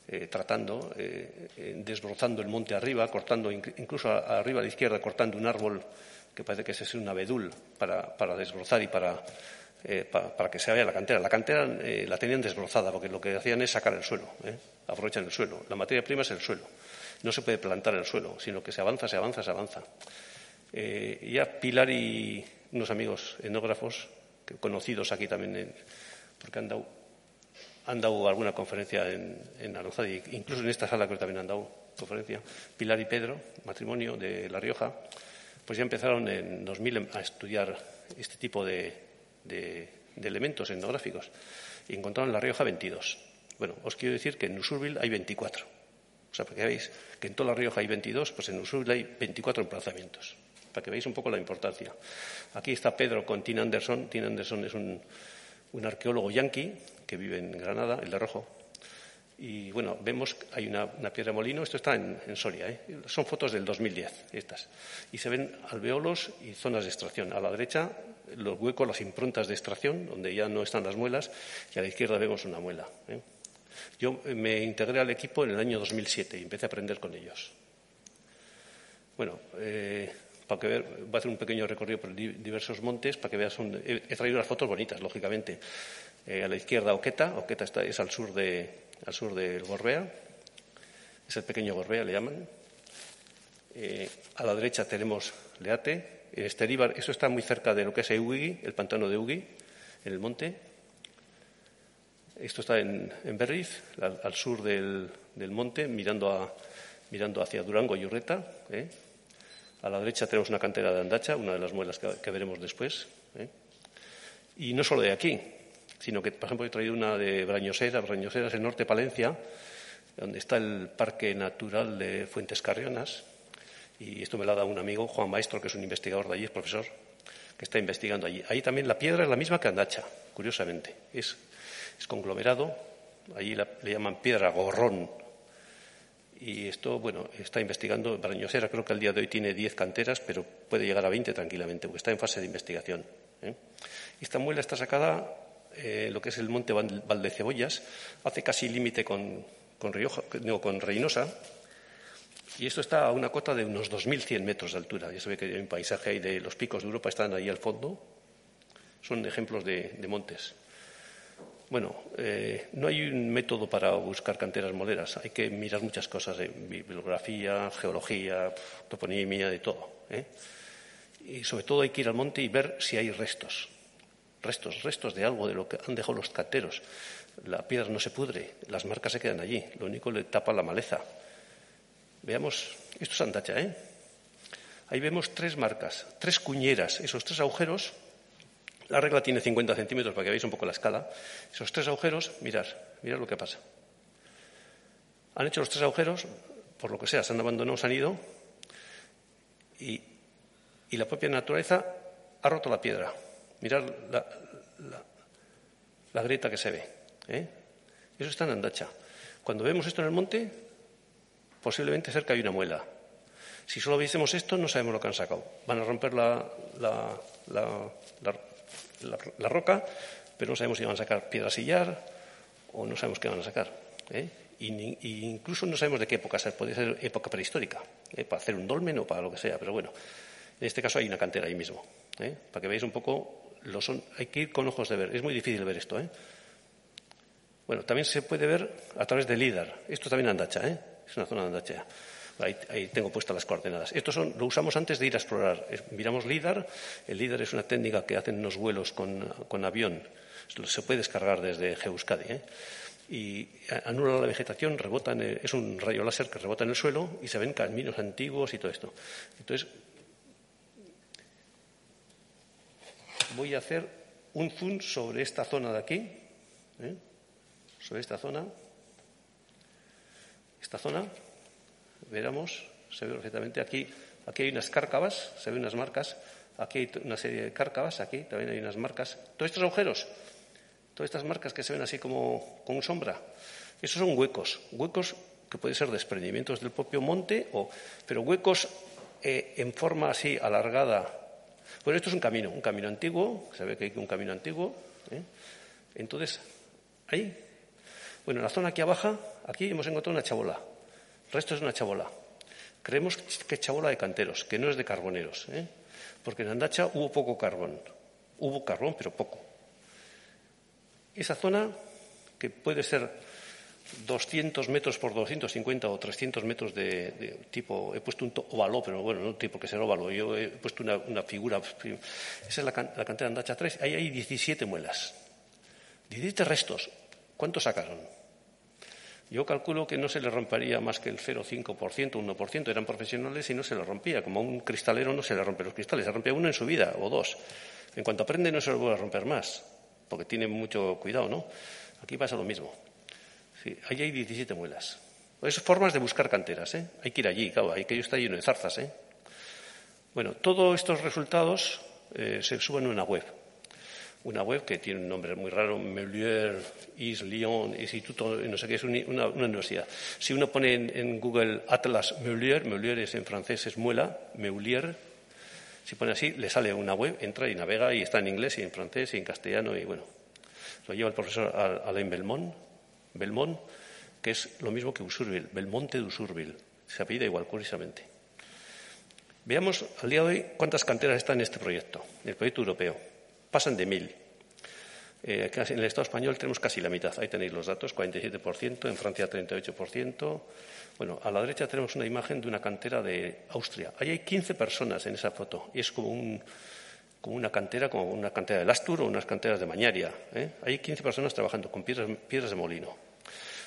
eh, tratando, eh, eh, desbrozando el monte arriba, cortando incluso arriba a la izquierda cortando un árbol que parece que es un abedul para, para desbrozar y para, para, que se vaya la cantera. La cantera la tenían desbrozada porque lo que hacían es sacar el suelo, aprovechan el suelo. La materia prima es el suelo no se puede plantar en el suelo, sino que se avanza, se avanza, se avanza. Ya Pilar y unos amigos etnógrafos, conocidos aquí también, porque han dado, han dado alguna conferencia en, en incluso en esta sala que también han dado conferencia, Pilar y Pedro, matrimonio de La Rioja, pues ya empezaron en 2000 a estudiar este tipo de, elementos etnográficos y encontraron en La Rioja 22. Bueno, os quiero decir que en Usurbil hay 24. O sea, para que veáis que en toda La Rioja hay 22, pues en Usurbil hay 24 emplazamientos, para que veáis un poco la importancia. Aquí está Pedro con Tim Anderson. Tim Anderson es un, arqueólogo yanqui que vive en Granada, el de Rojo. Y bueno, vemos hay una, piedra molino, esto está en, Soria, ¿eh? son fotos del 2010, estas. Y se ven alveolos y zonas de extracción. A la derecha, los huecos, las improntas de extracción, donde ya no están las muelas, y a la izquierda vemos una muela. ¿eh? Yo me integré al equipo en el año 2007 y empecé a aprender con ellos. Bueno, eh, para voy a hacer un pequeño recorrido por diversos montes para que veas. he, traído unas fotos bonitas, lógicamente. Eh, a la izquierda Oqueta, Oqueta está, es al sur, de, al sur del Gorbea, es el pequeño Gorbea, le llaman. Eh, a la derecha tenemos Leate, Esteríbar, eso está muy cerca de lo que es Eugui, el pantano de Eugui, en el monte. Esto está en, Berriz, al, sur del, monte, mirando, mirando, hacia Durango y Urreta. ¿eh? A la derecha tenemos una cantera de Andacha, una de las muelas que, veremos después. ¿eh? Y no solo de aquí, sino que, por ejemplo, he traído una de Brañosera. Brañosera es el norte de Palencia, donde está el Parque Natural de Fuentes Carrionas. Y esto me lo ha dado un amigo, Juan Maestro, que es un investigador de allí, es profesor, que está investigando allí. Ahí también la piedra es la misma que Andacha, curiosamente. Es, conglomerado, allí le llaman piedra gorrón. Y esto, bueno, está investigando. Barañosera creo que al día de hoy tiene 10 canteras, pero puede llegar a 20 tranquilamente, porque está en fase de investigación. ¿eh? Esta muela está sacada eh, lo que es el monte Valdecebollas, hace casi límite con, con, con Reynosa, y esto está a una cota de unos 2.100 metros de altura. Ya se ve que hay un paisaje ahí de los picos de Europa, están ahí al fondo. Son ejemplos de, montes. Bueno, eh, no hay un método para buscar canteras moleras. Hay que mirar muchas cosas, de bibliografía, geología, toponimia, de todo. ¿eh? Y sobre todo hay que ir al monte y ver si hay restos restos, restos de algo, de lo que han dejado los canteros. La piedra no se pudre, las marcas se quedan allí, lo único le tapa la maleza. Veamos, esto es Andacha, ¿eh? Ahí vemos tres marcas, tres cuñeras, esos tres agujeros. La regla tiene 50 centímetros para que veáis un poco la escala. Esos tres agujeros, mirad, mirad lo que pasa. Han hecho los tres agujeros, por lo que sea, se han abandonado, se han ido, y, la propia naturaleza ha roto la piedra. Mirad la, grieta que se ve. ¿eh? Eso está en Andacha. Cuando vemos esto en el monte, posiblemente cerca hay una muela. Si solo viésemos esto, no sabemos lo que han sacado. Van a romper la, la roca, pero no sabemos si van a sacar piedra sillar o no sabemos qué van a sacar. ¿eh? Y, incluso no sabemos de qué época. Puede ser época prehistórica, ¿eh? para hacer un dolmen o para lo que sea. Pero bueno, en este caso hay una cantera ahí mismo. Para que veáis un poco son, hay que ir con ojos de ver. Es muy difícil ver esto. ¿eh? Bueno, también se puede ver a través del LIDAR. Esto también Andacha, ¿eh? es una zona de Andacha. Ahí, tengo puestas las coordenadas. Esto son, lo usamos antes de ir a explorar. miramos LIDAR. El LIDAR es una técnica que hacen los vuelos con, avión. Se puede descargar desde Geuscadi. ¿eh? Y anula la vegetación, rebota es un rayo láser que rebota en el suelo y se ven caminos antiguos y todo esto. Entonces, voy a hacer un zoom sobre esta zona de aquí, ¿eh? sobre esta zona. Esta zona, veremos, se ve perfectamente aquí. Aquí hay unas cárcavas, se ven unas marcas. Aquí hay una serie de cárcavas, aquí también hay unas marcas. Todos estos agujeros, todas estas marcas que se ven así como con sombra, esos son huecos, huecos que pueden ser desprendimientos del propio monte, o, pero huecos eh, en forma así alargada bueno, esto es un camino, un camino antiguo, se ve que hay un camino antiguo. ¿eh? Entonces, ahí, bueno, en la zona aquí abajo, aquí hemos encontrado una chabola. El resto es una chabola. Creemos que es chabola de canteros, que no es de carboneros, ¿eh? porque en Andacha hubo poco carbón. Hubo carbón, pero poco. Esa zona, que puede ser 200 metros por 250 o 300 metros de, tipo, he puesto un óvalo, pero bueno, no tipo que sea óvalo, yo he puesto una, figura, esa es la, cantera de Andacha 3, ahí hay 17 muelas, 17 restos, ¿cuántos sacaron? Yo calculo que no se le rompería más que el 0,5%, 1%, eran profesionales y no se le rompía, como a un cristalero no se le rompe los cristales, se rompe uno en su vida o dos. En cuanto aprende no se lo vuelve a romper más, porque tiene mucho cuidado, ¿no? Aquí pasa lo mismo. Sí, ahí hay 17 muelas. Es formas de buscar canteras, ¿eh? Hay que ir allí, claro, hay que está lleno de zarzas, ¿eh? Bueno, todos estos resultados eh, se suben a una web. Una web que tiene un nombre muy raro, Meulier, Is, Lyon, Instituto, no sé qué, es una, universidad. Si uno pone en, Google Atlas Meulier, Meulier es en francés, es muela, Meulier, si pone así, le sale una web, entra y navega y está en inglés y en francés y en castellano y bueno. Lo lleva el profesor Alain Belmont, Belmont, que es lo mismo que Usurbil, Belmonte de Usurbil. Se apellida igual, curiosamente. Veamos al día de hoy cuántas canteras están en este proyecto, en el proyecto europeo. Pasan de mil. Eh, en el Estado español tenemos casi la mitad. Ahí tenéis los datos, 47%, en Francia 38%. Bueno, a la derecha tenemos una imagen de una cantera de Austria. Ahí hay 15 personas en esa foto y es como, una cantera, como una cantera de Lastur o unas canteras de Mañaria. ¿eh? Hay 15 personas trabajando con piedras, piedras de molino.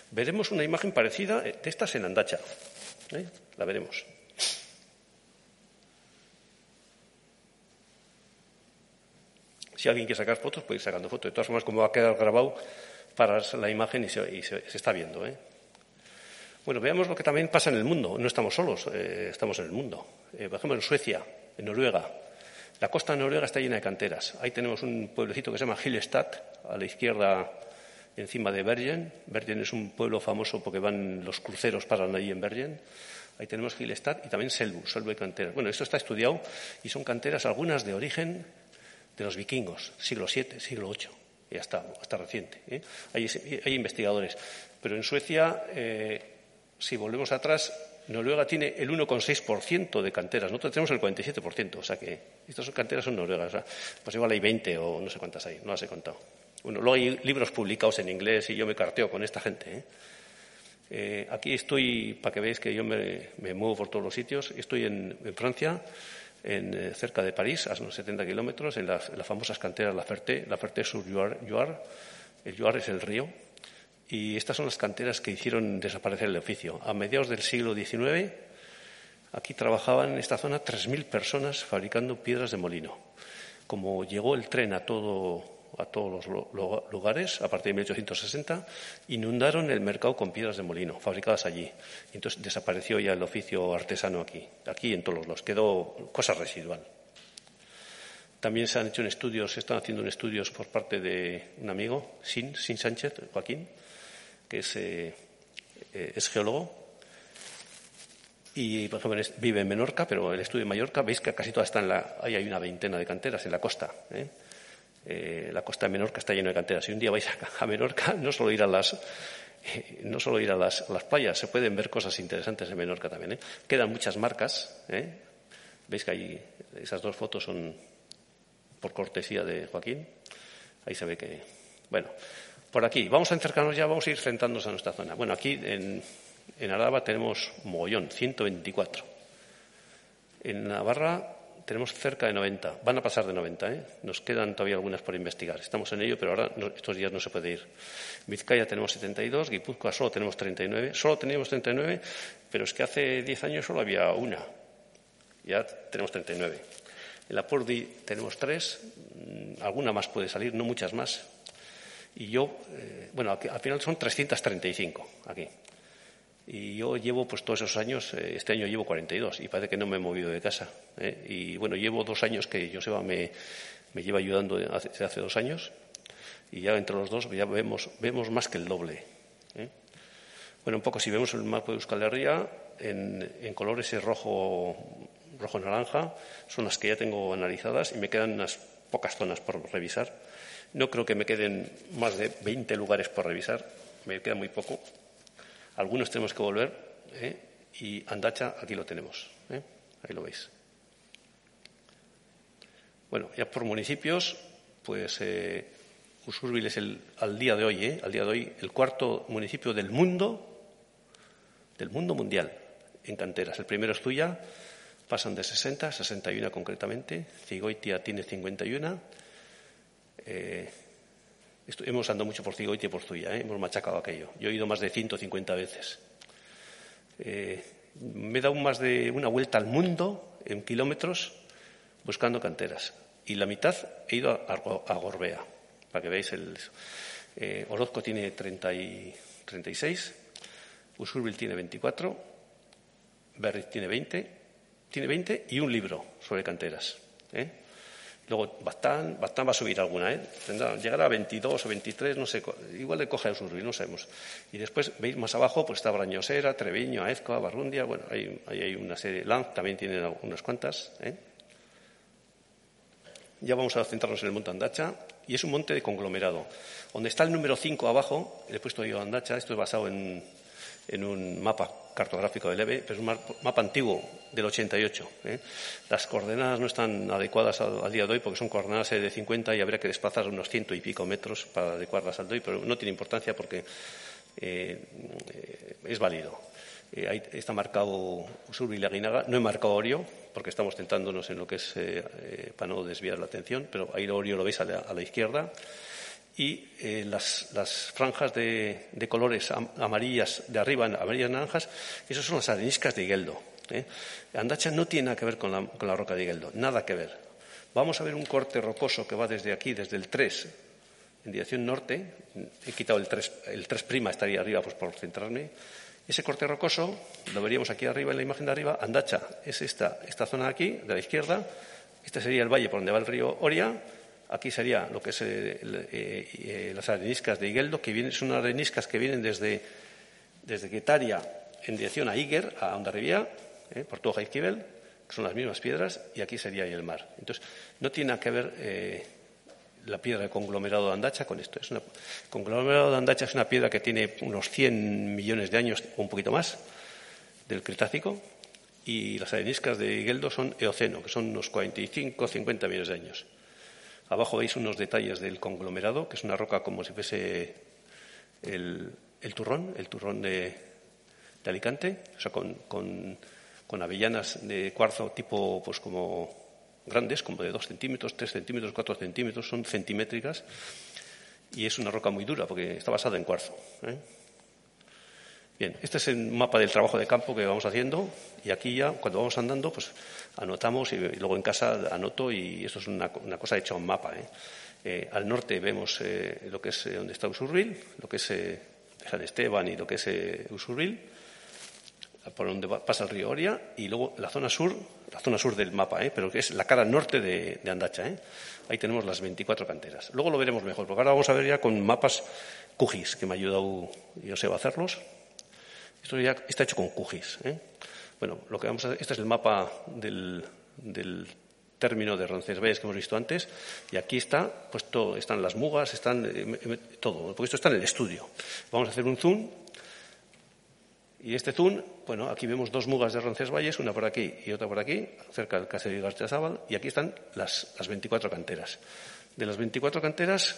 Veremos una imagen parecida de estas en Andacha. ¿eh? La veremos. Si alguien quiere sacar fotos, puede ir sacando fotos. De todas formas, como va a quedar grabado, para la imagen y se, está viendo. ¿eh? Bueno, veamos lo que también pasa en el mundo. No estamos solos, eh, estamos en el mundo. Eh, por ejemplo, en Suecia, en Noruega. La costa de Noruega está llena de canteras. Ahí tenemos un pueblecito que se llama Hillestad, a la izquierda, encima de Bergen. Bergen es un pueblo famoso porque van los cruceros paran ahí en Bergen. Ahí tenemos Hillestad y también Selbu, Selbu de canteras. Bueno, esto está estudiado y son canteras algunas de origen de los vikingos, siglo VII, siglo VIII, y hasta, hasta reciente. ¿eh? Hay, hay, investigadores. Pero en Suecia si volvemos atrás, Noruega tiene el 1,6% de canteras, nosotros tenemos el 47%, o sea que estas canteras son noruegas. pues igual hay 20 o no sé cuántas hay, no las he contado. Bueno, luego hay libros publicados en inglés y yo me carteo con esta gente. ¿eh? Eh, aquí estoy, para que veáis que yo me, muevo por todos los sitios, estoy en, Francia, en, eh, cerca de París, a unos 70 kilómetros, en las, famosas canteras La Ferté, La Ferté sur Loire. El Loire es el río, y estas son las canteras que hicieron desaparecer el oficio. A mediados del siglo XIX, aquí trabajaban en esta zona 3.000 personas fabricando piedras de molino. Como llegó el tren a, todo, a todos los lugares, a partir de 1860, inundaron el mercado con piedras de molino, fabricadas allí. entonces desapareció ya el oficio artesano aquí. Aquí en todos los quedó cosa residual. También se han hecho estudios, se están haciendo estudios por parte de un amigo, Sin, Sin Sánchez, Joaquín, que es, eh, eh, es geólogo y, por ejemplo, vive en Menorca, pero el estudio de Mallorca, veis que casi todas están en la, ahí hay una veintena de canteras en la costa. ¿eh? La costa de Menorca está llena de canteras. Si un día vais a, Menorca, no solo ir a las, no solo ir a las, las, playas, se pueden ver cosas interesantes en Menorca también. Quedan muchas marcas. Veis que hay, esas dos fotos son por cortesía de Joaquín. Ahí se ve que, bueno, por aquí, vamos a acercarnos ya, vamos a ir centrándonos a nuestra zona. Bueno, aquí en, en Araba tenemos mogollón, 124. En Navarra tenemos cerca de 90. Van a pasar de 90, ¿eh? Nos quedan todavía algunas por investigar. Estamos en ello, pero ahora estos días no se puede ir. Vizcaya tenemos 72, Guipúzcoa solo tenemos 39. Solo teníamos 39, pero es que hace 10 años solo había una. Ya tenemos 39. En la Pordi tenemos tres. Mm, alguna más puede salir, no muchas más. Y yo, eh, bueno, al final son 335 aquí. Y yo llevo pues todos esos años, eh, este año llevo 42 y parece que no me he movido de casa. ¿eh? Y bueno, llevo dos años que Joseba me, me lleva ayudando desde hace dos años y ya entre los dos ya vemos, vemos más que el doble. Bueno, un poco si vemos el mapa de Euskal Herria, en, en colores es rojo, rojo naranja, son las que ya tengo analizadas y me quedan unas pocas zonas por revisar. No creo que me queden más de 20 lugares por revisar, me queda muy poco. Algunos tenemos que volver ¿eh? y Andacha aquí lo tenemos, ¿eh? ahí lo veis. Bueno, ya por municipios, pues eh, Usurbil es el, al día de hoy, ¿eh? al día de hoy, el cuarto municipio del mundo, del mundo mundial en canteras. El primero es Tuya, pasan de 60 a 61 concretamente. Cigoitia tiene 51 eh, hemos andado mucho por Cigoite y por Zuya, ¿eh? hemos machacado aquello. Yo he ido más de 150 veces. Eh, me he dado más de una vuelta al mundo en kilómetros buscando canteras. Y la mitad he ido a, Gorbea, para que veáis el. Orozco tiene 30 y 36, Usurbil tiene 24, Berriz tiene 20, tiene 20 y un libro sobre canteras. ¿eh? Luego Batán, Batán va a subir alguna, ¿eh? Llegará a 22 o 23, no sé, igual le coge a Usurbil, no sabemos. Y después, veis más abajo, pues está Brañosera, Treviño, Aezcoa, Barrundia, bueno, ahí hay, una serie, Lanz también tiene unas cuantas, ¿eh? Ya vamos a centrarnos en el monte Andacha, y es un monte de conglomerado. Donde está el número 5 abajo, le he puesto yo Andacha, esto es basado en, en un mapa cartográfico del EVE, pero es un mapa antiguo del 88. ¿eh? Las coordenadas no están adecuadas al, día de hoy porque son coordenadas de 50 y habría que desplazar unos ciento y pico metros para adecuarlas al de hoy, pero no tiene importancia porque eh, es válido. Eh, ahí está marcado Sur y Laguinaga. No he marcado Orio porque estamos tentándonos en lo que es para no desviar la atención, pero ahí Orio lo veis a la izquierda y eh, las, franjas de, colores amarillas de arriba, amarillas naranjas, esas son las areniscas de Higueldo. ¿eh? Andacha no tiene nada que ver con la, roca de Higueldo, nada que ver. Vamos a ver un corte rocoso que va desde aquí, desde el 3, en dirección norte. He quitado el 3, el 3 prima, estaría arriba pues, por centrarme. Ese corte rocoso, lo veríamos aquí arriba en la imagen de arriba, Andacha es esta, esta zona de aquí, de la izquierda, este sería el valle por donde va el río Oria, aquí sería lo que es eh, eh, las areniscas de Igueldo, que vienen, son areniscas que vienen desde, desde en dirección a Iger, a Ondarribia, eh, por todo Jaizkibel, que son las mismas piedras, y aquí sería el mar. Entonces, no tiene que ver eh, la piedra de conglomerado de Andacha con esto. Es una, conglomerado de Andacha es una piedra que tiene unos 100 millones de años o un poquito más del Cretácico y las areniscas de Geldo son Eoceno, que son unos 45 50 millones de años. Abajo veis unos detalles del conglomerado, que es una roca como si fuese el, turrón, el turrón de, Alicante, o sea, con, con, con avellanas de cuarzo tipo, pues como grandes, como de 2 centímetros, 3 centímetros, 4 centímetros, son centimétricas y es una roca muy dura porque está basada en cuarzo. ¿eh? Bien, este es el mapa del trabajo de campo que vamos haciendo y aquí ya, cuando vamos andando, pues anotamos y, luego en casa anoto y esto es una, cosa hecha un mapa. ¿eh? Eh, al norte vemos lo que es donde está Usurbil, lo que es San Esteban y lo que es Usurbil por donde pasa el río Oria, y luego la zona sur, la zona sur del mapa, ¿eh? pero que es la cara norte de, Andacha. ¿eh? Ahí tenemos las 24 canteras. Luego lo veremos mejor, porque ahora vamos a ver ya con mapas QGIS, que me ha ayudado Joseba a hacerlos. Esto ya está hecho con QGIS. ¿eh? Bueno, lo que vamos a este es el mapa del, término de Roncesvalles que hemos visto antes, y aquí está, pues todo, están las mugas, están todo, porque esto está en el estudio. Vamos a hacer un zoom y este zoom, bueno, aquí vemos dos mugas de Roncesvalles, una por aquí y otra por aquí, cerca del caserío de Garchazábal, y aquí están las, las 24 canteras. De las 24 canteras,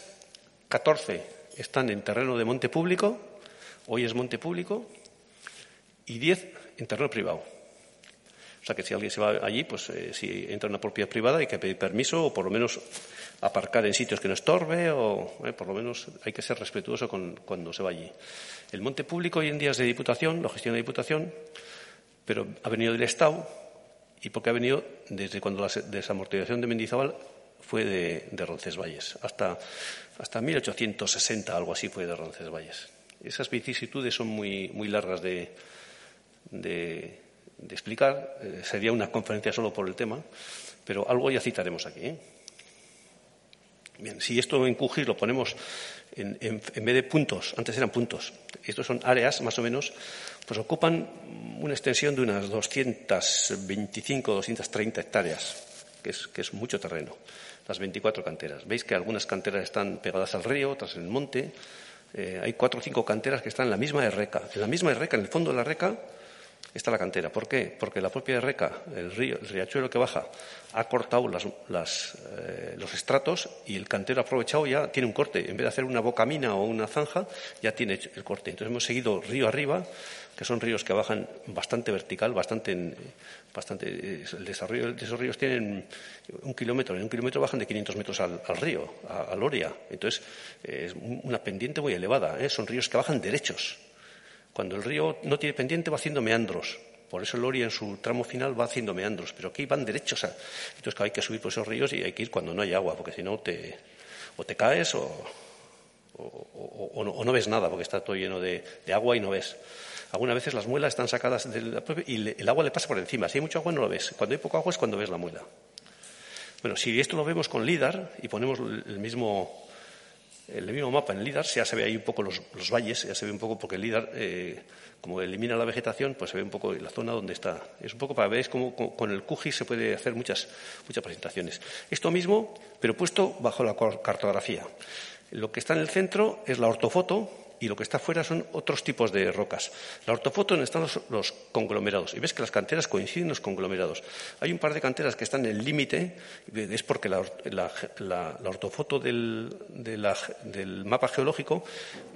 14 están en terreno de monte público, hoy es monte público, y 10 en terreno privado. O sea que si alguien se va allí, pues eh, si entra en una propiedad privada hay que pedir permiso o por lo menos aparcar en sitios que no estorbe o eh, por lo menos hay que ser respetuoso cuando se va allí. El monte público hoy en día es de Diputación, lo gestiona Diputación, pero ha venido del Estado y porque ha venido desde cuando la desamortización de Mendizábal fue de, Roncesvalles, hasta, hasta 1860, algo así fue de Roncesvalles. Esas vicisitudes son muy, muy largas de, de, explicar, eh, sería una conferencia solo por el tema, pero algo ya citaremos aquí. ¿eh? Bien, si esto en QGIS lo ponemos en, vez de puntos, antes eran puntos, estos son áreas más o menos, pues ocupan una extensión de unas 225 230 hectáreas, que es, que es mucho terreno, las 24 canteras. Veis que algunas canteras están pegadas al río, otras en el monte. Eh, hay cuatro o cinco canteras que están en la misma reca. En la misma en el fondo de la reca, está la cantera. ¿Por qué? Porque la propia reca, el río, el riachuelo que baja, ha cortado eh, los estratos y el cantero aprovechado ya tiene un corte. En vez de hacer una bocamina o una zanja, ya tiene el corte. Entonces hemos seguido río arriba, que son ríos que bajan bastante vertical, bastante, bastante el desarrollo de esos ríos tienen un kilómetro, en un kilómetro bajan de 500 metros al, río, a, Loria. Entonces es una pendiente muy elevada. ¿eh? Son ríos que bajan derechos. Cuando el río no tiene pendiente va haciendo meandros. Por eso el Oria en su tramo final va haciendo meandros, pero aquí van derechos. Entonces hay que subir por esos ríos y hay que ir cuando no hay agua, porque si no te, o te caes o, no, ves nada, porque está todo lleno de, agua y no ves. Algunas veces las muelas están sacadas del, y el agua le pasa por encima. Si hay mucho agua no lo ves. Cuando hay poco agua es cuando ves la muela. Bueno, si esto lo vemos con LIDAR y ponemos el mismo el mismo mapa en LIDAR ya se ve ahí un poco los, valles, ya se ve un poco porque el LIDAR, eh, como elimina la vegetación, pues se ve un poco la zona donde está. Es un poco para ver cómo con, el QGIS se puede hacer muchas, muchas presentaciones. Esto mismo, pero puesto bajo la cartografía. Lo que está en el centro es la ortofoto, y lo que está fuera son otros tipos de rocas. La ortofoto están los, conglomerados y ves que las canteras coinciden los conglomerados. Hay un par de canteras que están en el límite, es porque la, ortofoto del, mapa geológico,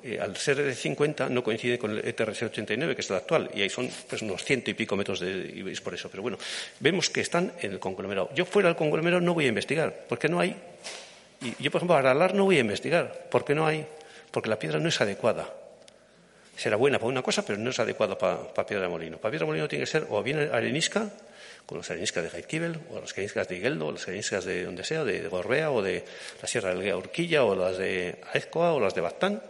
eh, al ser de 50, no coincide con el ETRS 89, que es el actual, y ahí son pues, unos ciento y pico metros de. y es por eso. Pero bueno, vemos que están en el conglomerado. Yo fuera del conglomerado no voy a investigar, porque no hay. Y yo, por ejemplo, a Aralar no voy a investigar, porque no hay porque la piedra no es adecuada. Será buena para una cosa, pero no es adecuada para, piedra de molino. Para piedra de molino tiene que ser o bien arenisca, con las areniscas de Gaitkibel, o las areniscas de Igueldo, o las areniscas de donde sea, de Gorbea, o de la Sierra del Urquilla, o las de Aezcoa, o las de Bastán.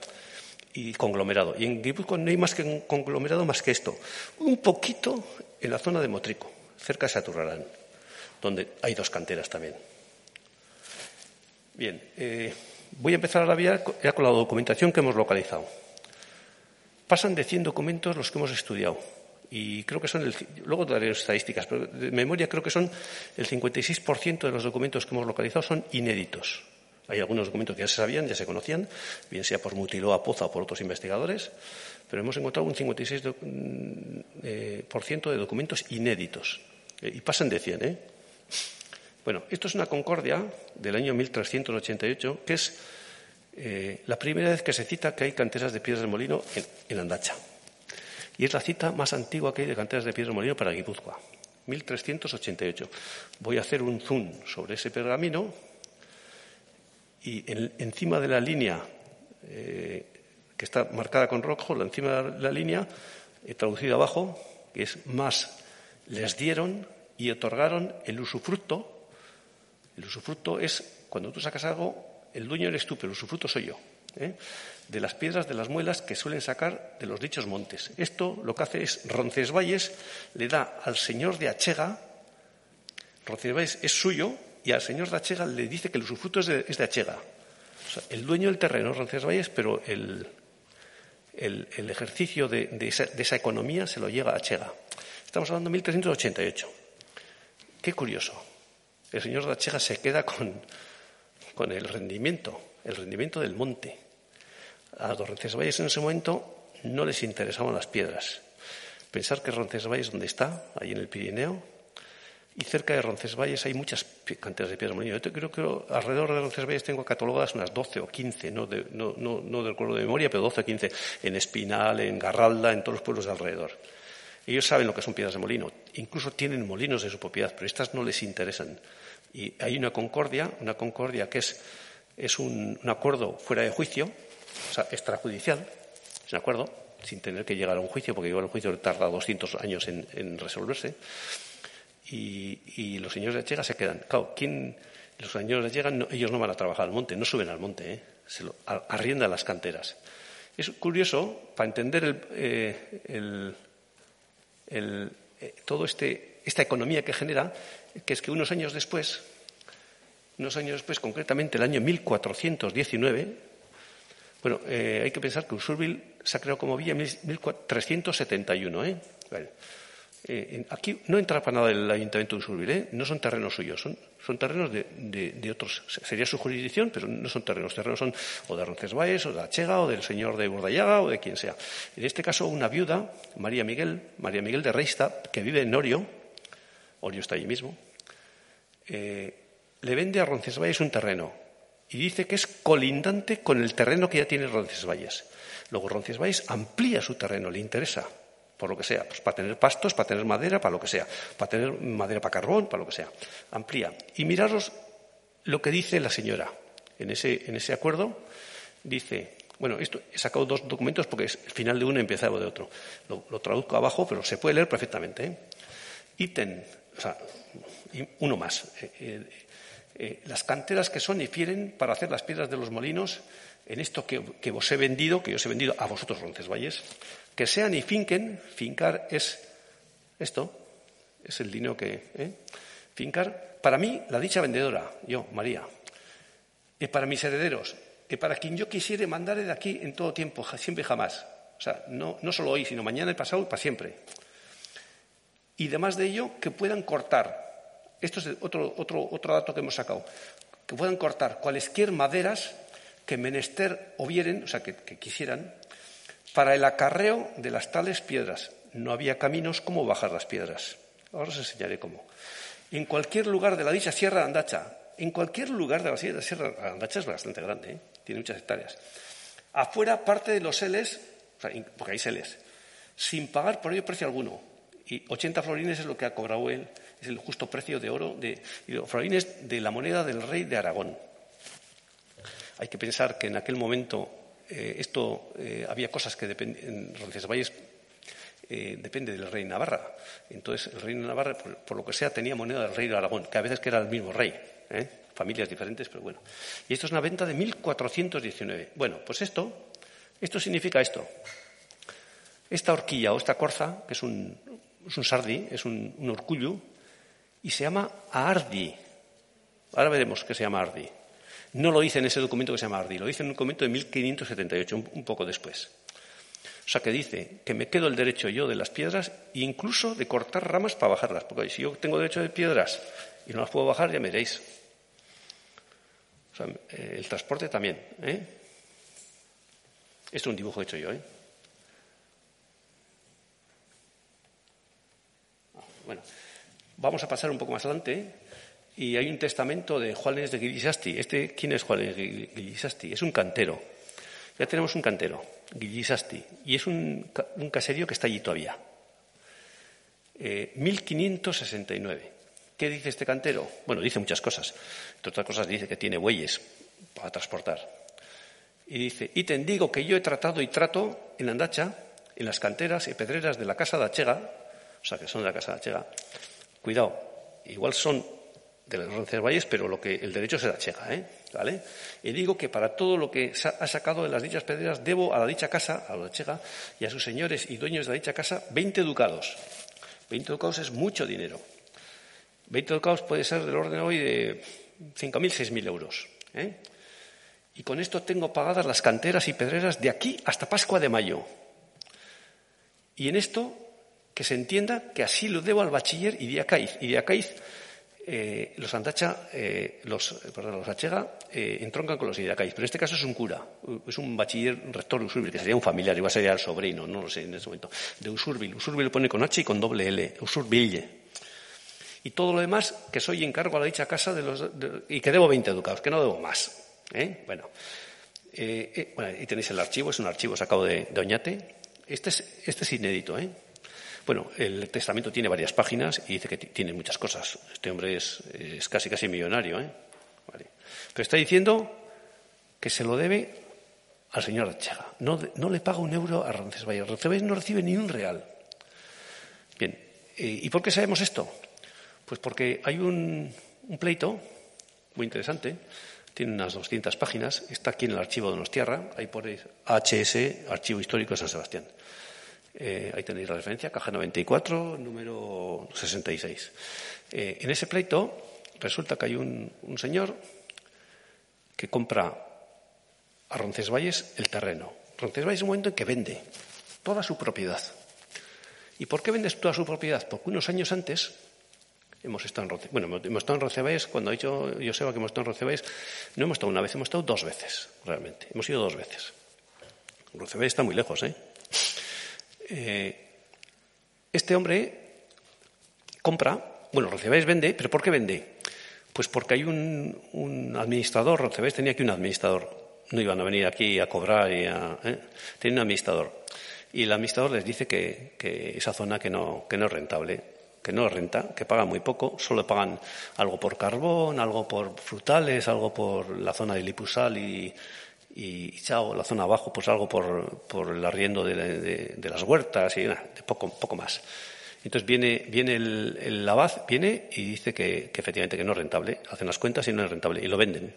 y conglomerado. Y en Guipúzcoa no hay más que un conglomerado más que esto. Un poquito en la zona de Motrico, cerca de Saturrarán, donde hay dos canteras también. Bien, eh, voy a empezar ahora ya con la documentación que hemos localizado. Pasan de 100 documentos los que hemos estudiado. Y creo que son, el, luego daré estadísticas, pero de memoria creo que son el 56% de los documentos que hemos localizado son inéditos. Hay algunos documentos que ya se sabían, ya se conocían, bien sea por Mutiló Poza o por otros investigadores, pero hemos encontrado un 56% mm, eh, de documentos inéditos. Eh, y pasan de 100, ¿eh? Bueno, esto es una concordia del año 1388, que es eh, la primera vez que se cita que hay canteras de piedras de molino en, Andacha. Y es la cita más antigua que hay de canteras de piedras de molino para Guipúzcoa, 1388. Voy a hacer un zoom sobre ese pergamino y encima de la línea eh, que está marcada con rojo, encima de la línea, he traducido abajo, que es más les dieron y otorgaron el usufructo. El usufructo es cuando tú sacas algo, el dueño eres tú, pero el usufructo soy yo. ¿eh? De las piedras de las muelas que suelen sacar de los dichos montes. Esto lo que hace es Roncesvalles le da al señor de Achega, Roncesvalles es suyo, y al señor de Achega le dice que el usufructo es de, Achega. el dueño del terreno es Roncesvalles, pero el, el, ejercicio de, esa, economía se lo llega a Achega. Estamos hablando de 1388. Qué curioso. El señor de Achega se queda con, con el rendimiento, el rendimiento del monte. A Roncesvalles en ese momento no les interesaban las piedras. Pensar que Roncesvalles, donde está, ahí en el Pirineo, y cerca de Roncesvalles hay muchas canteras de piedra molino. Yo creo que alrededor de Roncesvalles tengo catalogadas unas 12 o 15, no, de, no, no, no del de memoria, pero 12 o 15, en Espinal, en Garralda, en todos los pueblos de alrededor. Ellos saben lo que son piedras de molino, incluso tienen molinos de su propiedad, pero estas no les interesan. Y hay una concordia, una concordia que es, es un, acuerdo fuera de juicio, o sea, extrajudicial, es un acuerdo, sin tener que llegar a un juicio, porque igual un juicio tarda 200 años en resolverse y, los señores de Achega se quedan. Claro, ¿quién, los señores de Achega, ellos no van a trabajar al monte, no suben al monte, ¿eh? se lo arriendan las canteras. Es curioso, para entender el, eh, eh, todo este, esta economía que genera, que es que unos años después, unos años después, concretamente el año 1419, bueno, hay que pensar que Usurbil se ha creado como villa en 1371, ¿eh? Eh, aquí no entra para nada el Ayuntamiento de Usurbil, ¿eh? no son terrenos suyos, son, terrenos de, otros. Sería su jurisdicción, pero no son terrenos. Terrenos son o de Roncesvalles, o de Achega, o del señor de Burdayaga, o de quien sea. En este caso, una viuda, María Miguel, María Miguel de Reista, que vive en Orio, Orio está allí mismo, eh, le vende a Roncesvalles un terreno y dice que es colindante con el terreno que ya tiene Roncesvalles. Luego Roncesvalles amplía su terreno, le interesa por lo que sea, pues para tener pastos, para tener madera, para lo que sea, para tener madera para carbón, para lo que sea. Amplía. Y miraros lo que dice la señora en ese, en ese acuerdo. Dice, bueno, esto he sacado dos documentos porque es el final de uno y empezaba de otro. Lo, traduzco abajo, pero se puede leer perfectamente. ¿eh? O sea, uno más. Eh, eh, eh, las canteras que son y fieren para hacer las piedras de los molinos en esto que, que vos he vendido, que yo os he vendido a vosotros, Roncesvalles, que sean y finquen, fincar es esto, es el dinero que... ¿eh? Fincar, para mí, la dicha vendedora, yo, María, y para mis herederos, y para quien yo quisiera mandar de aquí en todo tiempo, siempre y jamás. O sea, no, no solo hoy, sino mañana y pasado y para siempre. Y además de ello, que puedan cortar, esto es otro, otro, otro dato que hemos sacado, que puedan cortar cualesquier maderas que menester o vieren, o sea, que quisieran, para el acarreo de las tales piedras no había caminos como bajar las piedras. Ahora os enseñaré cómo. En cualquier lugar de la dicha Sierra de Andacha, en cualquier lugar de la Sierra de Andacha es bastante grande, ¿eh? tiene muchas hectáreas. Afuera parte de los seles, porque hay seles, sin pagar por ello precio alguno. Y 80 florines es lo que ha cobrado él, es el justo precio de oro, de, florines de la moneda del rey de Aragón. Hay que pensar que en aquel momento eh, esto eh, había cosas que en Roncesvalles eh, depende del rey Navarra. Entonces, el rey Navarra, por, lo que sea, tenía moneda del rey de Aragón, que a veces que era el mismo rey. Familias diferentes, pero bueno. Y esto es una venta de 1419. Bueno, pues esto Esto significa esto. Esta horquilla o esta corza, que es un, es un sardi, es un, un y se llama Ardi. Ahora veremos qué se llama Ardi. No lo dice en ese documento que se llama Ardi, lo dice en un documento de 1578, un, poco después. O sea, que dice que me quedo el derecho yo de las piedras e incluso de cortar ramas para bajarlas. Porque si yo tengo derecho de piedras y no las puedo bajar, ya me veréis. O sea, eh, el transporte también. ¿eh? Esto es un dibujo hecho yo. ¿eh? Bueno, vamos a pasar un poco más adelante. Y hay un testamento de Juanes de Guillisasti. Este, ¿Quién es Juanes de Guillisasti? Es un cantero. Ya tenemos un cantero, Guillisasti. Y es un, caserío que está allí todavía. 1569. ¿Qué dice este cantero? Bueno, dice muchas cosas. Entre otras cosas dice que tiene bueyes para transportar. Y dice, y te digo que yo he tratado y trato en Andacha, en las canteras y pedreras de la casa de Achega, o sea, que son de la casa de Achega. Cuidado, igual son de Roncesvalles, pero lo que el derecho es de Achega, ¿eh? ¿Vale? Y digo que para todo lo que ha sacado de las dichas pedreras debo a la dicha casa, a la Achega, y a sus señores y dueños de la dicha casa 20 ducados. 20 ducados es mucho dinero. 20 ducados puede ser del orden hoy de 5.000, 6.000 euros. ¿eh? Y con esto tengo pagadas las canteras y pedreras de aquí hasta Pascua de Mayo. Y en esto, que se entienda que así lo debo al bachiller y de Eh, los Andacha, eh, los, perdón, los Achega, eh, entroncan con los Idiacaiz. Pero en este caso es un cura, es un bachiller rector Usurbil, que sería un familiar, igual sería el sobrino, no lo sé en ese momento, de Usurbil. Usurbil lo pone con H y con doble L, Usurbille. Y todo lo demás, que soy encargo a la dicha casa de los, y que debo 20 ducados, que no debo más. ¿eh? Bueno, eh, bueno, y tenéis el archivo, es un archivo sacado de, de Oñate. Este es, este es inédito. ¿eh? Bueno, el testamento tiene varias páginas y dice que tiene muchas cosas. Este hombre es, casi casi millonario. ¿eh? Vale. Pero está diciendo que se lo debe al señor Achega. No, no le paga un euro a Roncesvalles. Roncesvalles no recibe ni un real. Bien, ¿y por qué sabemos esto? Pues porque hay un, un, pleito muy interesante, tiene unas 200 páginas, está aquí en el archivo de Donostierra, ahí ponéis HS, Archivo Histórico de San Sebastián. Eh, ahí tenéis la referencia, caja 94, número 66. Eh, en ese pleito resulta que hay un, señor que compra a Roncesvalles el terreno. Roncesvalles es un momento en que vende toda su propiedad. ¿Y por qué vendes toda su propiedad? Porque unos años antes Hemos estado en Roncesvalles. Bueno, hemos estado en Roncesvalles, cuando ha dicho Joseba que hemos estado en Roncesvalles, no hemos estado una vez, hemos estado dos veces, realmente. Hemos ido dos veces. Roncesvalles está muy lejos, ¿eh? Eh este hombre compra, bueno, Roncesvalles vende, pero ¿por qué vende? Pues porque hay un, un administrador, Roncesvalles tenía aquí un administrador. No iban a venir aquí a cobrar y a... ¿eh? Tiene un administrador. Y el administrador les dice que, esa zona que no, que no es rentable que no renta, que pagan muy poco, solo pagan algo por carbón, algo por frutales, algo por la zona de Lipusal y, y chao, la zona abajo, pues algo por, por el arriendo de, de, de, las huertas y nada, de poco, poco más. Entonces viene, viene el, el abad, viene y dice que, que, efectivamente que no es rentable, hacen las cuentas y no es rentable, y lo venden.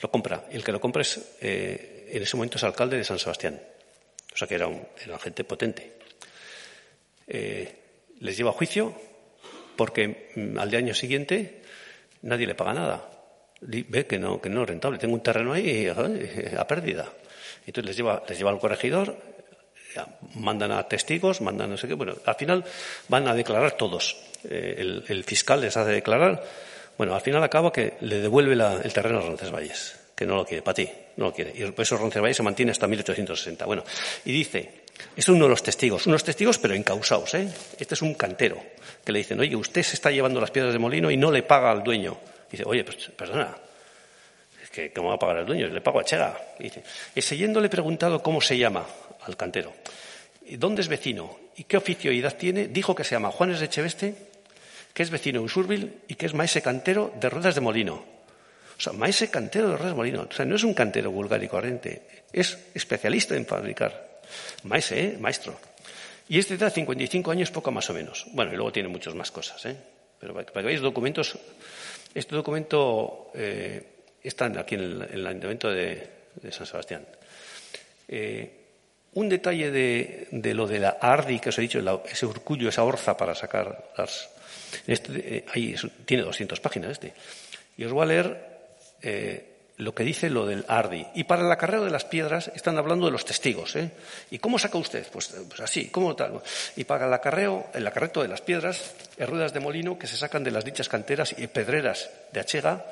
Lo compra. El que lo compra es, eh, en ese momento es alcalde de San Sebastián. O sea que era un, era gente potente. Eh, les lleva a juicio, porque mm, al año siguiente nadie le paga nada. Ve que no, que no es rentable. Tengo un terreno ahí a pérdida. Entonces les lleva, les lleva al corregidor, mandan a testigos, mandan no sé qué. Bueno, al final van a declarar todos. Eh, el, el, fiscal les hace declarar. Bueno, al final acaba que le devuelve la, el terreno a Roncesvalles, que no lo quiere, para ti, no lo quiere. Y por eso Roncesvalles se mantiene hasta 1860. Bueno, y dice, es uno de los testigos, unos testigos pero encausados, ¿eh? Este es un cantero que le dicen, oye, usted se está llevando las piedras de molino y no le paga al dueño. Dice, oye, pues perdona, que ¿cómo va a pagar al dueño? Le pago a Chega. Y dice, ese le he preguntado cómo se llama al cantero. ¿Dónde es vecino? ¿Y qué oficio y edad tiene? Dijo que se llama Juanes de Echeveste, que es vecino de Usurbil y que es maese cantero de ruedas de molino. O sea, maese cantero de ruedas de molino. O sea, no es un cantero vulgar y corriente, es especialista en fabricar. Maese, ¿eh? maestro. Y este da 55 años, poco más o menos. Bueno, y luego tiene muchas más cosas, ¿eh? Pero para que veáis documentos, este documento eh, está aquí en el, en el Ayuntamiento de, San Sebastián. Eh, Un detalle de, lo de la ARDI que os he dicho, ese urcullo, esa orza para sacar las. Este, eh, ahí tiene 200 páginas este. Y os voy a leer lo que dice lo del Ardi. Y para el acarreo de las piedras están hablando de los testigos. ¿eh? ¿Y cómo saca usted? Pues, pues, así, ¿cómo tal? Y para el acarreo, el acarreto de las piedras, es ruedas de molino que se sacan de las dichas canteras y pedreras de Achega,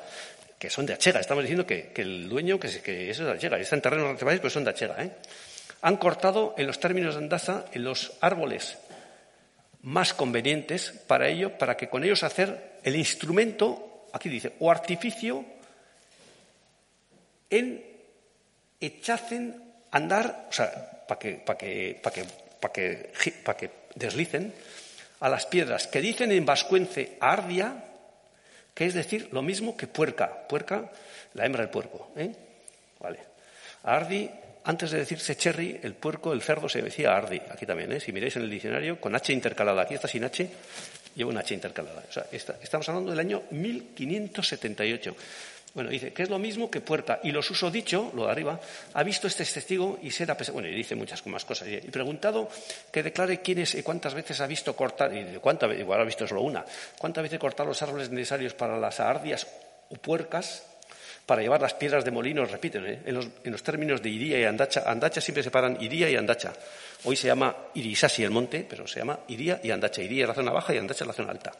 que son de Achega. Estamos diciendo que, el dueño, que, que eso es de Achega, está en terrenos pero pues son de Achega. ¿eh? Han cortado en los términos de Andaza en los árboles más convenientes para ello, para que con ellos hacer el instrumento, aquí dice, o artificio en echacen andar, o sea, para que, para que, para que, para que, que deslicen a las piedras que dicen en vascuence ardia, que es decir lo mismo que puerca, puerca, la hembra del puerco, ¿eh? Vale. Ardi, antes de decirse cherry, el puerco, el cerdo se decía ardi, aquí también, ¿eh? Si miráis en el diccionario, con H intercalada, aquí está sin H, lleva una H intercalada. O sea, estamos hablando del año 1578. Bueno, dice que es lo mismo que puerta. Y los uso dicho, lo de arriba, ha visto este testigo y será Bueno, y dice muchas más cosas. Y preguntado que declare quién es y cuántas veces ha visto cortar, y cuántas igual ha visto solo una, cuántas veces cortar los árboles necesarios para las ardias o puercas, para llevar las piedras de molino, repiten, ¿eh? en, los, términos de Iría y Andacha. Andacha siempre se paran Iría y Andacha. Hoy se llama Irisasi el monte, pero se llama Iría y Andacha. Iría es la zona baja y Andacha es la zona alta.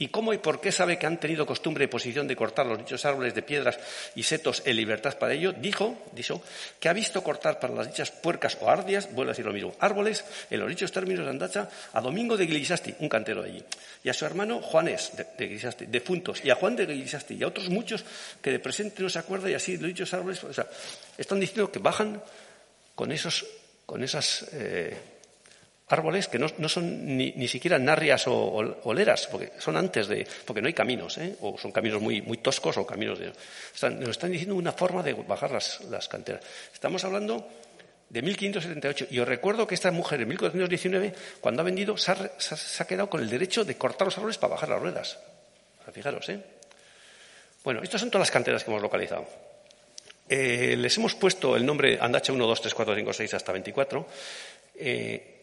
¿Y cómo y por qué sabe que han tenido costumbre y posición de cortar los dichos árboles de piedras y setos en libertad para ello? Dijo, dijo, que ha visto cortar para las dichas puercas o ardias, vuelvo a decir lo mismo, árboles en los dichos términos de Andacha a Domingo de Guilisasti, un cantero de allí, y a su hermano Juanes de, de de Funtos, y a Juan de Guilisasti, y a otros muchos que de presente no se acuerda y así los dichos árboles, o sea, están diciendo que bajan con esos, con esas, eh, árboles que no, son ni, siquiera narrias o, oleras, porque son antes de, porque no hay caminos, ¿eh? o son caminos muy, muy toscos o caminos de... nos están diciendo una forma de bajar las, las canteras. Estamos hablando de 1578. Y os recuerdo que esta mujer en 1419, cuando ha vendido, se ha, quedado con el derecho de cortar los árboles para bajar las ruedas. fijaros, ¿eh? Bueno, estas son todas las canteras que hemos localizado. Eh, les hemos puesto el nombre Andacha 1, 2, 3, 4, 5, 6 hasta 24. Eh,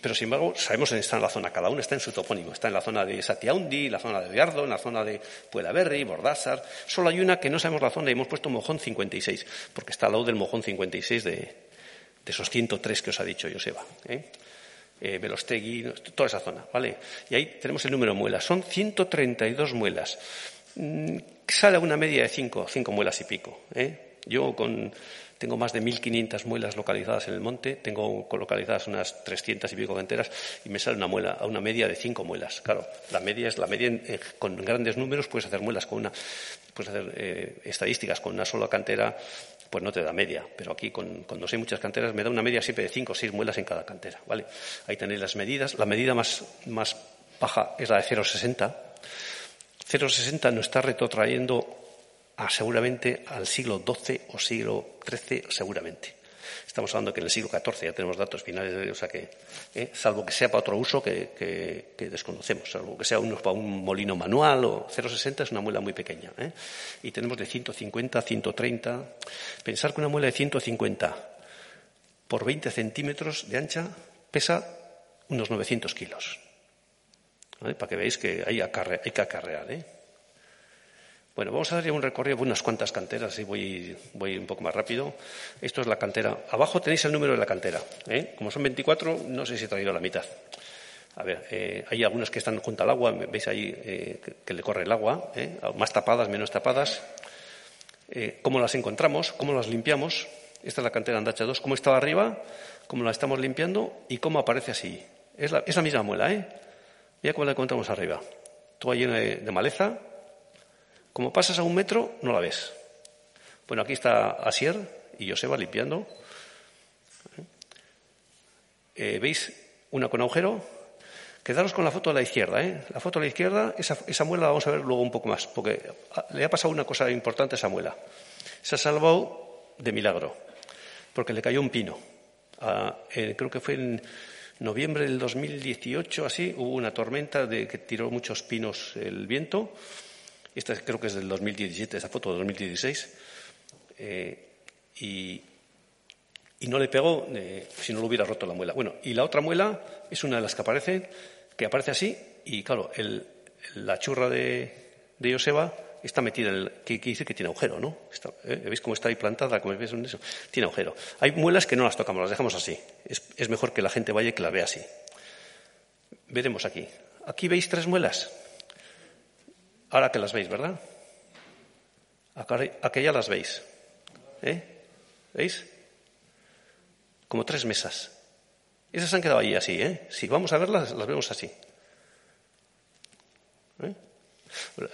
pero sin embargo sabemos dónde está en la zona, cada uno está en su topónimo, está en la zona de Satiaundi, la zona de Viardo, en la zona de Puelaberri, Bordásar, solo hay una que no sabemos la zona y hemos puesto Mojón 56, porque está al lado del Mojón 56 de, de esos 103 que os ha dicho Joseba. ¿eh? Eh, Belostegui, toda esa zona, ¿vale? Y ahí tenemos el número de muelas, son 132 muelas. Mm, sale a una media de 5, 5 muelas y pico. ¿eh? Yo con tengo más de 1.500 muelas localizadas en el monte, tengo localizadas unas 300 y pico enteras y me sale una muela a una media de 5 muelas. Claro, la media es la media con grandes números, puedes hacer muelas con una, puedes hacer eh, estadísticas con una sola cantera, pues no te da media. Pero aquí, con, cuando hay muchas canteras, me da una media siempre de 5 o 6 muelas en cada cantera. ¿vale? Ahí tenéis las medidas. La medida más, baja es la de 0,60. 0,60 nos está retrotrayendo seguramente al siglo XII o siglo XIII, seguramente. Estamos hablando que en el siglo XIV ya tenemos datos finales, o sea que, eh, salvo que sea para otro uso que, desconocemos, salvo que sea uno para un molino manual o 0,60 es una muela muy pequeña. ¿eh? Y tenemos de 150, 130. Pensar que una muela de 150 por 20 centímetros de ancha pesa unos 900 kilos. Para que veáis que hay, hay que acarrear. ¿eh? Bueno, vamos a dar ya un recorrido por unas cuantas canteras y voy, voy un poco más rápido. Esto es la cantera. Abajo tenéis el número de la cantera. ¿eh? Como son 24, no sé si he traído la mitad. A ver, eh, hay algunas que están junto al agua, veis ahí eh, que, le corre el agua, más tapadas, menos tapadas. ¿Cómo las encontramos? ¿Cómo las limpiamos? Esta es la cantera Andacha 2. ¿Cómo estaba arriba? ¿Cómo la estamos limpiando? ¿Y cómo aparece así? Es la, misma muela, ¿eh? Mira cómo la encontramos arriba. Toda llena de maleza, como pasas a un metro, no la ves. Bueno, aquí está Asier y Joseba limpiando. Eh, ¿Veis una con agujero? Quedaros con la foto a la izquierda. ¿eh? La foto a la izquierda, esa, muela la vamos a ver luego un poco más, porque le ha pasado una cosa importante a esa muela. Se ha salvado de milagro, porque le cayó un pino. Ah, eh, creo que fue en noviembre del 2018, así, hubo una tormenta de que tiró muchos pinos el viento esta creo que es del 2017, esa foto del 2016. Eh, y, y no le pegó eh, si no lo hubiera roto la muela. Bueno, y la otra muela es una de las que aparece, que aparece así, y claro, la churra de, de Joseba está metida en el. que, dice que tiene agujero, ¿no? ¿eh? ¿Veis cómo está ahí plantada? Como ves eso? Tiene agujero. Hay muelas que no las tocamos, las dejamos así. Es, es mejor que la gente vaya y que la vea así. Veremos aquí. Aquí veis tres muelas. Ahora que las veis, ¿verdad? Aquella las veis. ¿Eh? ¿Veis? Como tres mesas. Esas han quedado ahí así, ¿eh? Si vamos a verlas, las vemos así. ¿Eh?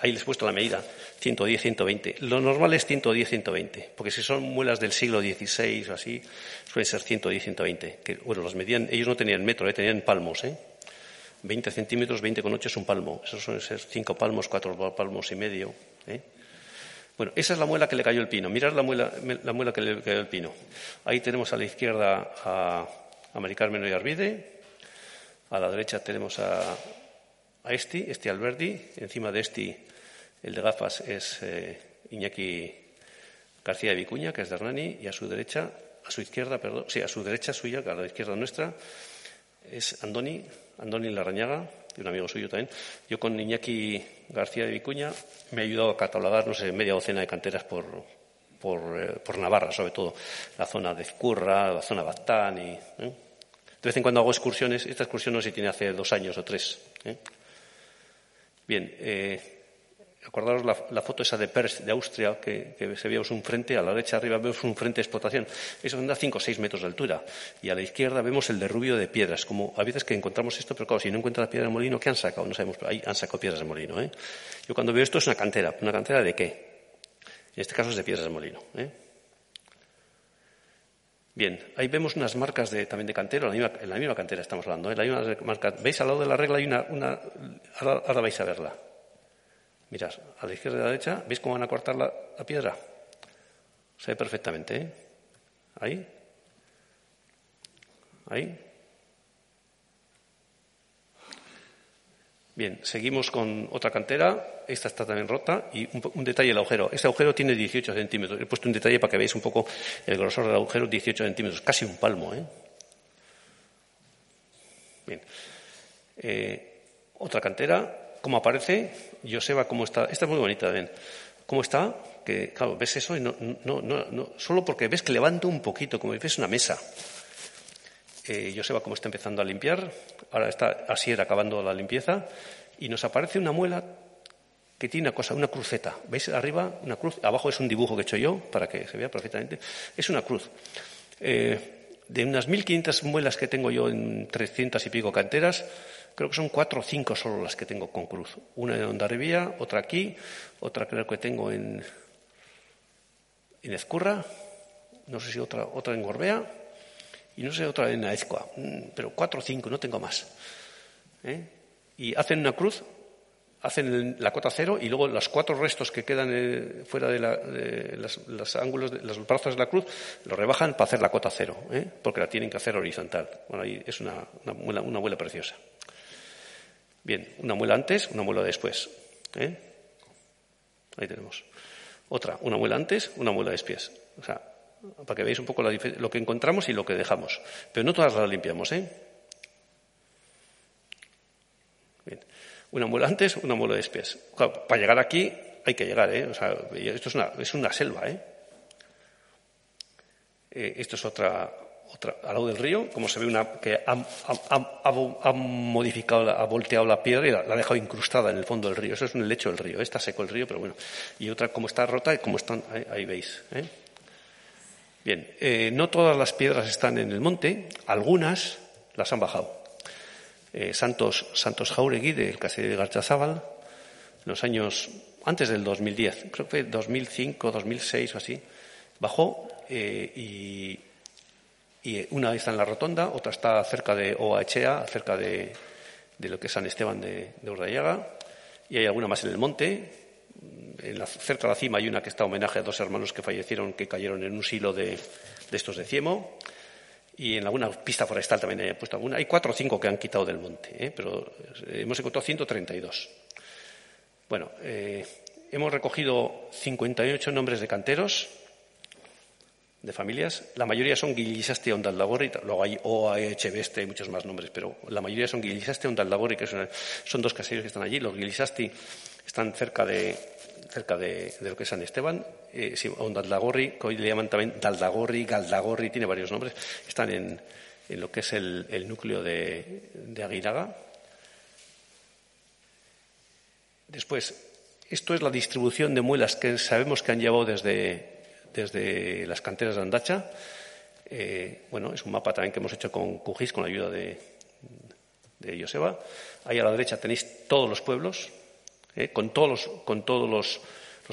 Ahí les he puesto la medida, 110, 120. Lo normal es 110, 120, porque si son muelas del siglo XVI o así, suele ser 110, 120. Que, bueno, los medían, ellos no tenían metro, ¿eh? tenían palmos, ¿eh? 20 centímetros, 20 con 8 es un palmo. Esos suelen ser 5 palmos, 4 palmos y medio. ¿eh? Bueno, esa es la muela que le cayó el pino. Mirad la muela, la muela que le cayó el pino. Ahí tenemos a la izquierda a, a Mari Carmen y Arvide. A la derecha tenemos a, a Esti, Esti Alberdi. Encima de Esti, el de gafas, es eh, Iñaki García de Vicuña, que es de Hernani. Y a su derecha, a su izquierda, perdón, sí, a su derecha suya, a la izquierda nuestra, es Andoni, Andoni Larrañaga, y un amigo suyo también. Yo con Iñaki García de Vicuña me he ayudado a catalogar, no sé, media docena de canteras por, por, eh, Navarra, sobre todo. La zona de Curra, la zona Batán y... ¿eh? De vez en cuando hago excursiones. Esta excursión no si tiene hace dos años o tres. ¿eh? Bien, Acordaros la, foto esa de Pers, de Austria, que, se veíamos un frente, a la derecha arriba vemos un frente de explotación. Eso a 5 o 6 metros de altura. Y a la izquierda vemos el derrubio de piedras. Como a veces que encontramos esto, pero claro, si no encuentra la piedra de molino, ¿qué han sacado? No sabemos, ahí han sacado piedras de molino. ¿eh? Yo cuando veo esto es una cantera. ¿Una cantera de qué? En este caso es de piedras de molino. ¿eh? Bien, ahí vemos unas marcas de, también de cantero, en la misma, cantera estamos hablando. ¿eh? ¿Veis al lado de la regla hay una, una ahora vais a verla. Mirad, a la izquierda y a la derecha, ¿veis cómo van a cortar la, piedra? Se ve perfectamente, ¿eh? Ahí. Ahí. Bien, seguimos con otra cantera. Esta está también rota. Y un, detalle del agujero. Este agujero tiene 18 centímetros. He puesto un detalle para que veáis un poco el grosor del agujero, 18 centímetros. Casi un palmo, ¿eh? Bien. Eh, otra cantera cómo aparece, Joseba cómo está. Esta es muy bonita, ven. ¿Cómo está? Que, claro, ves eso y no, no, no, no solo porque ves que levanta un poquito, como ves una mesa. Eh, Joseba cómo está empezando a limpiar, ahora está así era acabando la limpieza, y nos aparece una muela que tiene una cosa, una cruceta. ¿Veis arriba? Una cruz. Abajo es un dibujo que he hecho yo, para que se vea perfectamente. Es una cruz. Eh, de unas 1.500 muelas que tengo yo en 300 y pico canteras, creo que son cuatro o cinco solo las que tengo con cruz. Una en Ondarribía, otra aquí, otra creo que tengo en, en Ezcurra, no sé si otra, otra en Gorbea y no sé otra en Aezcoa, mm, pero cuatro o cinco, no tengo más. ¿eh? Y hacen una cruz hacen la cota cero y luego los cuatro restos que quedan eh, fuera de, los ángulos, de, los brazos de la cruz, los rebajan para hacer la cota cero, ¿eh? porque la tienen que hacer horizontal. Bueno, ahí es una, muela, preciosa. Bien, una muela antes, una muela después. ¿eh? Ahí tenemos. Otra, una muela antes, una muela después. O sea, para que veáis un poco lo que encontramos y lo que dejamos. Pero no todas las limpiamos, ¿eh? Una muela antes, una muela después. para llegar aquí hay que llegar, ¿eh? O sea, esto es una, es una selva, ¿eh? ¿eh? Esto es otra, otra, al lado del río, como se ve una que ha, modificado, ha volteado la piedra y la, ha dejado incrustada en el fondo del río. Eso es un lecho del río. Está seco el río, pero bueno. Y otra como está rota y como están, ahí, veis. ¿eh? Bien, eh, no todas las piedras están en el monte, algunas las han bajado. Eh, Santos, Santos Jauregui del caserío de Garchazábal, los años antes del 2010, creo que fue 2005, 2006 o así, bajó eh, y, una está en la rotonda, otra está cerca de Oaechea, cerca de, lo que es San Esteban de, de y hay alguna más en el monte. Cerca de la cima hay una que está homenaje a dos hermanos que fallecieron, que cayeron en un silo de, estos de Ciemo y en alguna pista forestal también he puesto alguna. Hay cuatro o cinco que han quitado del monte, ¿eh? pero hemos encontrado 132. Bueno, eh, hemos recogido 58 nombres de canteros de familias. La mayoría son Guillisasti Ondaldagorri, luego hay OAH Beste, hay muchos más nombres, pero la mayoría son Guillisasti Ondaldagorri, que son, son dos caseríos que están allí. Los Guillisasti están cerca de, cerca de, lo que es San Esteban. Eh, que hoy le llaman también Daldagorri, Galdagorri, tiene varios nombres. Están en, en lo que es el, núcleo de, de. Después, esto es la distribución de muelas que sabemos que han llevado desde, desde las canteras de Andacha. Eh, bueno, es un mapa también que hemos hecho con QGIS, con la ayuda de, de Joseba. Ahí a la derecha tenéis todos los pueblos, eh, con todos, los,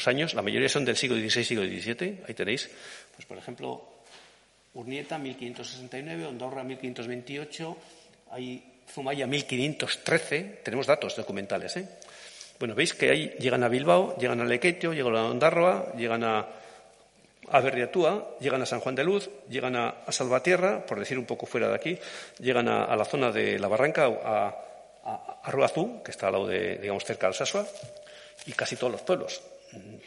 años. La mayoría son del siglo XVI, siglo XVII. Ahí tenéis, pues por ejemplo, Urnieta, 1569, Ondorra, 1528, hay Zumaya, 1513. Tenemos datos documentales. ¿eh? Bueno, veis que ahí llegan a Bilbao, llegan a Lequetio, llegan a Ondarroa, llegan a a Berriatúa, llegan a San Juan de Luz, llegan a, Salvatierra, por decir un poco fuera de aquí, llegan a, la zona de la Barranca, a, a, Ruazú, que está al lado de, digamos, cerca del Sasua, y casi todos los pueblos.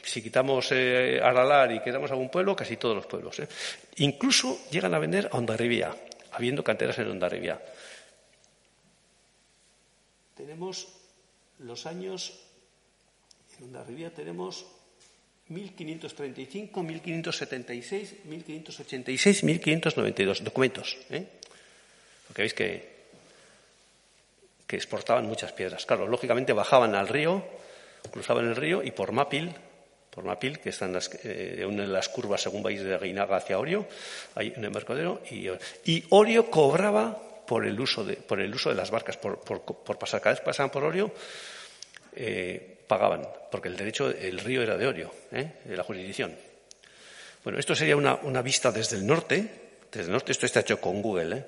Si quitamos eh, Aralar y quedamos algún pueblo, casi todos los pueblos. ¿eh? Incluso llegan a vender a Ondarribia, habiendo canteras en Ondarribia. Tenemos los años, en Ondarribia tenemos 1535, 1576, 1586, 1592. Documentos. ¿eh? Porque veis que, que exportaban muchas piedras. Claro, lógicamente bajaban al río, cruzaban el río y por Mapil, por Mapil, que están las, eh, una de las curvas según vais de Guinaga hacia Orio, hay un embarcadero, y, y Orio cobraba por el uso de, por el uso de las barcas, por, por, por pasar. Cada vez pasaban por Orio, eh, pagaban, porque el derecho, el río era de Orio, ¿eh? de la jurisdicción. Bueno, esto sería una, vista desde el norte, desde el norte, esto está hecho con Google, ¿eh?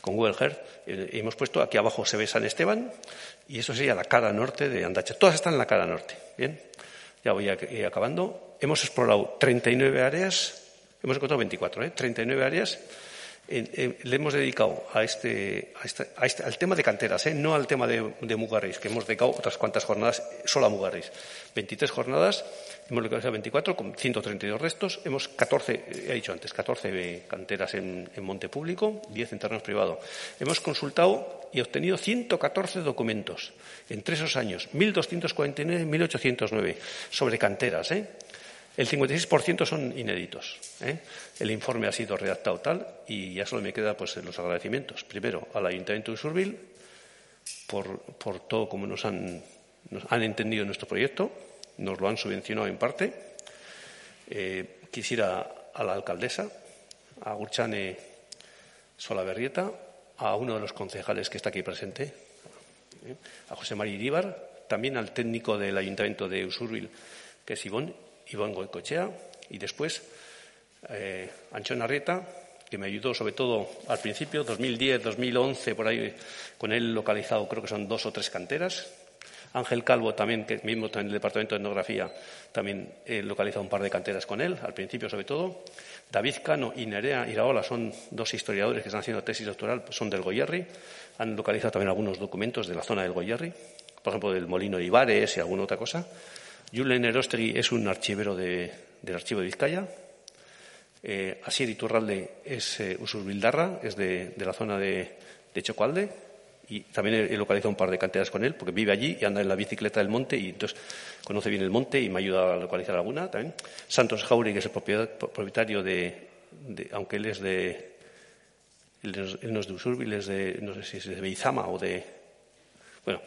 con Google Earth, hemos puesto, aquí abajo se ve San Esteban, y eso sería la cara norte de Andacha. Todas están en la cara norte, ¿bien? Ya voy acabando. Hemos explorado 39 áreas, hemos encontrado 24, ¿eh? 39 áreas, le hemos dedicado a este, a este, al tema de canteras, ¿eh? no al tema de, de Mugarris, que hemos dedicado otras cuantas jornadas solo a Mugarris. 23 jornadas, hemos localizado 24 con 132 restos, hemos 14, he dicho antes, 14 canteras en, en monte público, 10 en terrenos privados. Hemos consultado y obtenido 114 documentos entre esos años, 1.249 y 1.809, sobre canteras. ¿eh? El 56% son inéditos. ¿eh? El informe ha sido redactado tal y ya solo me queda pues, los agradecimientos. Primero al Ayuntamiento de Surville por, todo como nos han, entendido nuestro proyecto, nos lo han subvencionado en parte. Eh, quisiera a la alcaldesa, a Gurchane Solaberrieta, a uno de los concejales que está aquí presente, ¿eh? a José María Iríbar, también al técnico del Ayuntamiento de Usurbil, que es Ivón, Iván Goicochea, y después eh, Anchón Arrieta, que me ayudó sobre todo al principio, 2010, 2011, por ahí, con él localizado creo que son dos o tres canteras. Ángel Calvo también, que mismo en el Departamento de Etnografía, también he localizado un par de canteras con él, al principio sobre todo. David Cano y Nerea Iraola son dos historiadores que están haciendo tesis doctoral, son del Goyerri. Han localizado también algunos documentos de la zona del Goyerri, por ejemplo, del Molino de Ibares y alguna otra cosa. Julen Erostegui es un archivero del Archivo de Vizcaya. Eh, Asier Iturralde es eh, Usurbildarra, es de, la zona de, de. Y también he, localizado un par de canteras con él, porque vive allí y anda en la bicicleta del monte y entonces conoce bien el monte y me ayuda a localizar alguna también. Santos Jauregui es el propietario de, aunque él es de, él no es de Usurbil, es de, no sé si es de Beizama o de, bueno,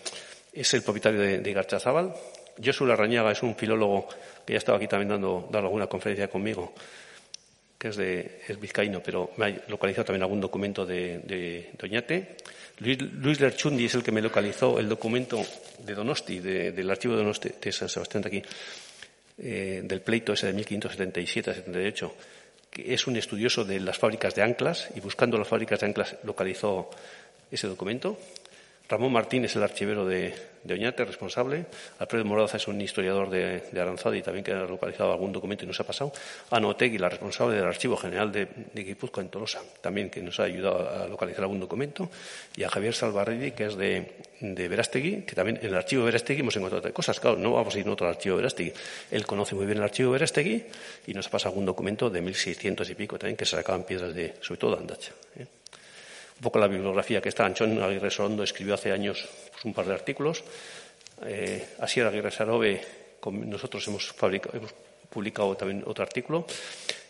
es el propietario de, de Garchazábal. Josu Larrañaga es un filólogo que ya estaba aquí también dando, alguna conferencia conmigo, que es, de, es vizcaíno, pero me ha localizado también algún documento de, Doñate. Luis, Lerchundi es el que me localizó el documento de Donosti, del archivo de Donosti, de San Sebastián de aquí, eh, del pleito ese de 1577-78, que es un estudioso de las fábricas de anclas y buscando las fábricas de anclas localizó ese documento. Ramón Martín es el archivero de, Oñate, responsable. Alfredo Moraza es un historiador de, de Aranzada y también que ha localizado algún documento y nos ha pasado. Ana Otegui, la responsable del Archivo General de, de Guipúzcoa en Tolosa, también que nos ha ayudado a localizar algún documento. Y a Javier Salvarredi, que es de, de Verástegui, que también en el Archivo de Verástegui hemos encontrado cosas. Claro, no vamos a ir otro Archivo de Verástegui. Él conoce muy bien el Archivo de Verástegui y nos ha pasado algún documento de 1600 y pico también que se sacaban piedras de, sobre todo de Andacha. ¿eh? Un poco la bibliografía que está. Anchón Aguirre Sorondo escribió hace años pues, un par de artículos. Eh, Asier Aguirre Sarobe, nosotros hemos, publicado también otro artículo.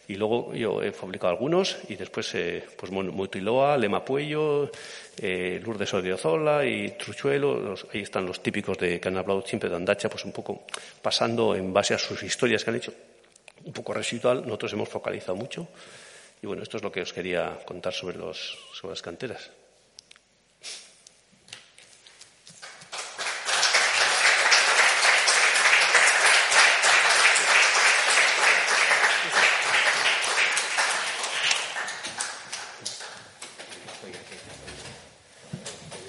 Y luego yo he publicado algunos y después, eh, pues Moitiloa, Lema Puello, eh, Lourdes Odiozola y Truchuelo, ahí están los típicos de que han hablado siempre de Andacha, pues un poco pasando en base a sus historias que han hecho, un poco residual. Nosotros hemos focalizado mucho. Y bueno, esto es lo que os quería contar sobre, los, sobre las canteras.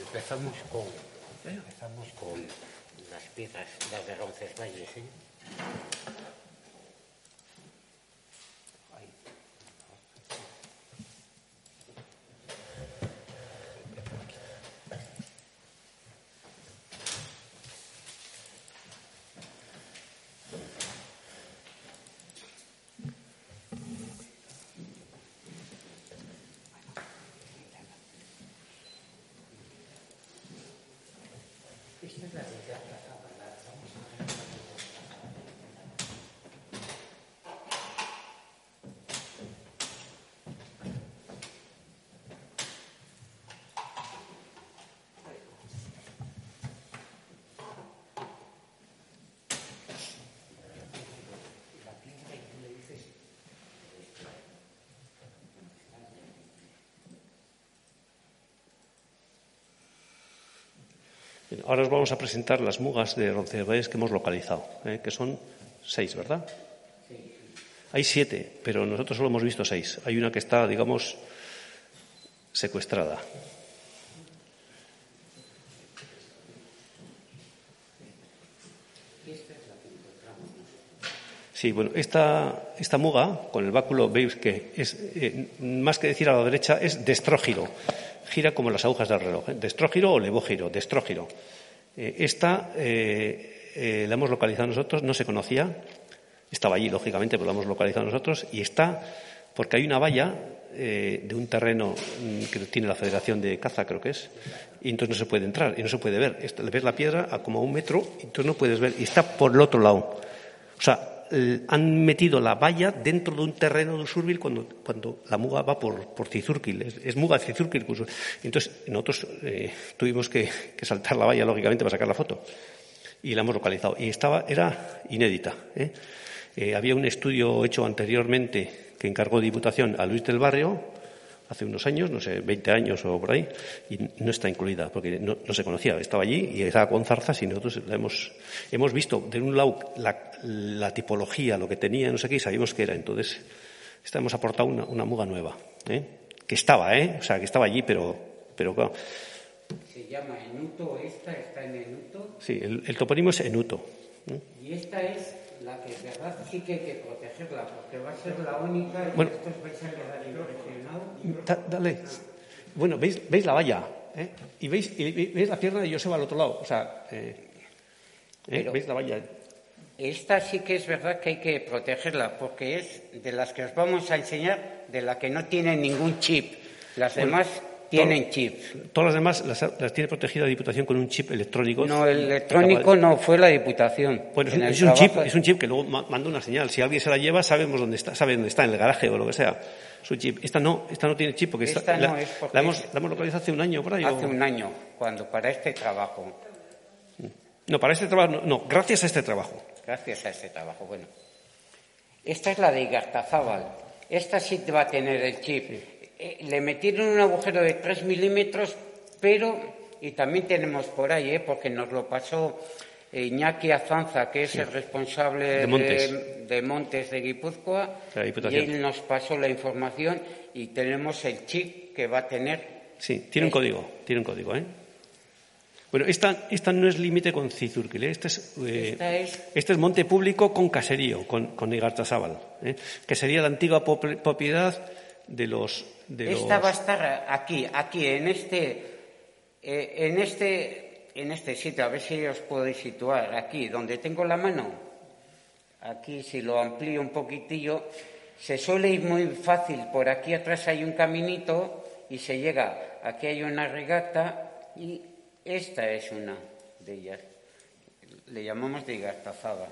Empezamos con, empezamos con las piedras, las de Roncesvalles, ¿eh? 现在是这样的 Ahora os vamos a presentar las mugas de Roncesvalles que hemos localizado, ¿eh? que son seis, ¿verdad? Hay siete, pero nosotros solo hemos visto seis. Hay una que está, digamos, secuestrada. Sí, bueno, esta, esta muga, con el báculo, veis que es, eh, más que decir a la derecha, es destrógiro gira como las agujas del reloj, ¿eh? destrógiro o levógiro, destrógiro. Eh, esta eh, la hemos localizado nosotros, no se conocía, estaba allí, lógicamente, pero la hemos localizado nosotros, y está porque hay una valla de un terreno mm, que tiene la Federación de Caza, creo que es, y entonces no se puede entrar y no se puede ver. ves la piedra a como a un metro y entonces no puedes ver, y está por el otro lado. O sea, eh, han metido la valla dentro de un terreno de Usurbil cuando, cuando la muga va por, por Cizurquil. Es, muga Cizurquil. Entonces, nosotros eh, tuvimos que, saltar la valla, lógicamente, para sacar la foto. Y la hemos localizado. Y estaba, era inédita. ¿eh? había un estudio hecho anteriormente que encargó Diputación a Luis del Barrio, hace unos años, no sé, 20 años o por ahí, y no está incluida, porque no, se conocía. Estaba allí y estaba con zarzas y nosotros la hemos, hemos visto de un lado la, tipología, lo que tenía, no sé qué, y sabíamos que era. Entonces, esta hemos aportado una, una muga nueva, ¿eh? que estaba, ¿eh? O sea, que estaba allí, pero, pero claro. ¿Se llama Enuto? ¿Esta está en Enuto? Sí, el, el topónimo es Enuto. ¿eh? Y esta es la que, verdad, sí que hay que protegerla, porque va a ser la única y bueno, estos vais a quedar impresionados. dale. Bueno, ¿veis, veis la valla, ¿eh? Y veis, y veis la pierna de Joseba al otro lado. O sea, eh, ¿eh? ¿veis la valla? Esta sí que es verdad que hay que protegerla, porque es de las que os vamos a enseñar, de la que no tiene ningún chip. Las demás tienen chip. Todas las demás las, tiene protegida la Diputación con un chip electrónico. No, el electrónico no fue la Diputación. Bueno, es, un, chip, es un chip que luego manda una señal. Si alguien se la lleva, sabemos dónde está, sabe dónde está, en el garaje o lo que sea. Su chip. Esta no, esta no tiene chip porque, esta la, la, hemos, la, hemos, localizado hace un año por ahí. Hace un año, cuando para este trabajo. No, para este trabajo, no, no, gracias a este trabajo. Gracias a este trabajo, bueno. Esta es la de Igartazábal. Esta sí va a tener el chip. Eh, le metieron un agujero de 3 milímetros, pero, y también tenemos por ahí, eh, porque nos lo pasó Iñaki Azanza, que es el responsable de Montes de, Guipúzcoa, y él nos pasó la información y tenemos el chip que va a tener. Sí, tiene un código, tiene un código, ¿eh? Bueno, esta, esta no es límite con Cizurquil, ¿eh? este, es, eh, Esta es- este es monte público con caserío, con, con Igartazábal, ¿eh? que sería la antigua propiedad de los... De Esta los- va a estar aquí, aquí, en este, eh, en este, en este sitio. A ver si os podéis situar aquí, donde tengo la mano. Aquí, si lo amplío un poquitillo, se suele ir muy fácil. Por aquí atrás hay un caminito y se llega. Aquí hay una regata y esta es una de ellas. Le llamamos de Igartazaba.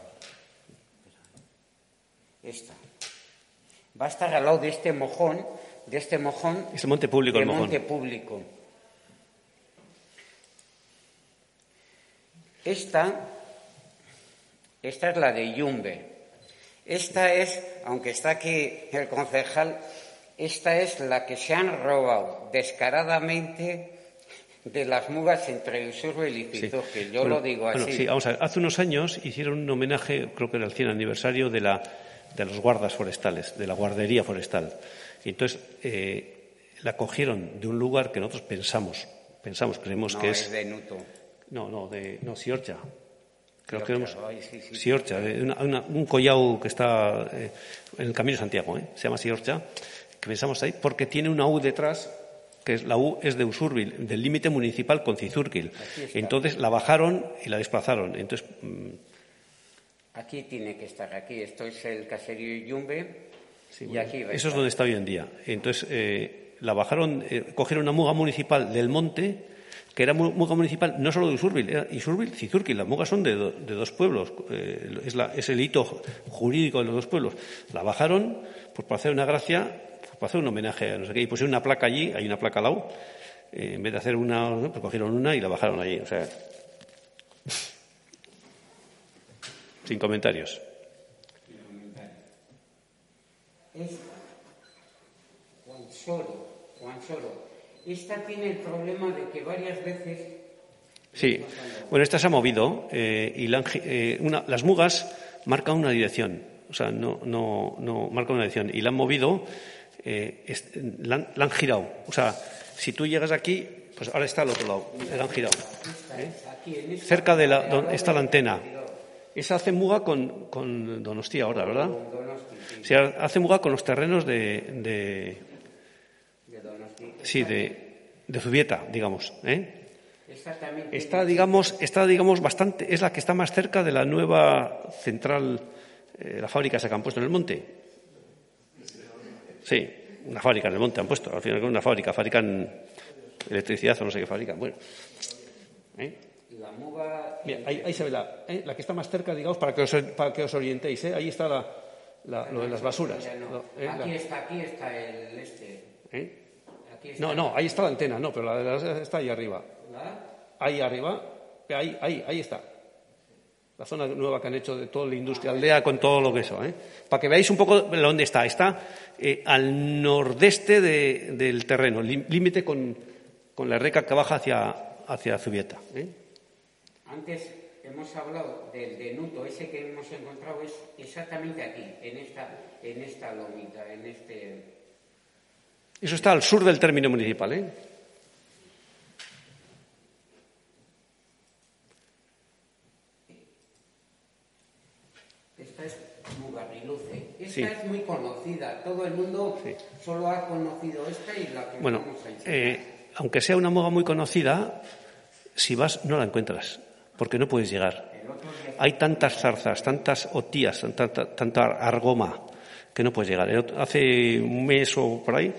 Esta. Va a estar al lado de este mojón, de este mojón Es el monte público, el mojón. monte público. Esta, esta es la de Yumbe. Esta es, aunque está aquí el concejal, esta es la que se han robado descaradamente de las mugas entre Usurbe y Sí. Lizuzgil. Yo Bueno, lo digo bueno, así. sí, vamos a ver. Hace unos años hicieron un homenaje, creo que era el 100 aniversario de, la, de los guardas forestales, de la guardería forestal. Y entonces eh, la cogieron de un lugar que nosotros pensamos, pensamos, creemos no, que es es... de Nuto. No, no, de no, Siorcha. Creo que ay, sí, sí. Siorcha, de una- una- un collao que está eh, en el Camino de Santiago, ¿eh? se llama Siorcha, que pensamos ahí, porque tiene una U detrás, que es, la U es de Usurbil, del límite municipal con Cizurquil. Entonces la bajaron y la desplazaron. Entonces, mm, Aquí tiene que estar, aquí. Esto es el caserío Yumbe. Sí, y aquí eso es donde está hoy en día. Entonces eh, la bajaron, eh, cogieron una muga municipal del monte, que era mu- muga municipal no solo de Usurbil, era Usurbil, Cizurquil. Las mugas son de, do- de dos pueblos, eh, es, la- es el hito jurídico de los dos pueblos. La bajaron pues, para hacer una gracia, pues, para hacer un homenaje a no sé qué, y pusieron una placa allí, hay una placa al lado, eh, en vez de hacer una, pues cogieron una y la bajaron allí. O sea, sin comentarios. Esta, Juan Soro, Juan Soro. Esta tiene el problema de que varias veces Sí, bueno, esta se ha movido eh, y la eh, una- las mugas marcan una dirección, o sea, no, no, no marcan una dirección y la han movido, eh, es- la, han, la han girado. O sea, si tú llegas aquí, pues ahora está al otro lado, la han girado. es Cerca de la, donde está la antena. Esa hace muga con, con Donostia ahora, ¿verdad? con Donosti, Sí, hace muga con los terrenos de, de sí, de, de Zubieta, digamos, ¿eh? Está, digamos, está, digamos, bastante, es la que está más cerca de la nueva central, eh, la fábrica esa que han puesto en el monte. Sí, una fábrica en el monte han puesto, al final una fábrica, fabrican electricidad o no sé qué fabrican. Bueno, ¿eh? La muga Mira, ahí, ahí se ve la, ¿eh? la que está más cerca, digamos, para que os, para que os orientéis, ¿eh? Ahí está la, la- lo de las basuras. no. ¿eh? Aquí está, aquí está el este. ¿eh? Aquí está No, no, ahí está la antena, no, pero la de las está ahí arriba. Ahí arriba, ahí, ahí, ahí está. La zona nueva que han hecho de toda la industria aldea con todo lo que eso, ¿eh? Para que veáis un poco dónde está. Está al nordeste de- del terreno, límite con, con la reca que baja hacia, hacia Zubieta. Antes hemos hablado del denuto, ese que hemos encontrado es exactamente aquí, en esta, en esta lomita, en este. Eso está al sur del término municipal. ¿eh? Esta es Mugarriluce. Esta Sí. es muy conocida, todo el mundo Sí. solo ha conocido esta y la que Bueno, vamos a eh, aunque sea una moga muy conocida, si vas no la encuentras, porque no puedes llegar. Hay tantas zarzas, tantas otías, tanta, tanta argoma que no puedes llegar. Hace un mes o por ahí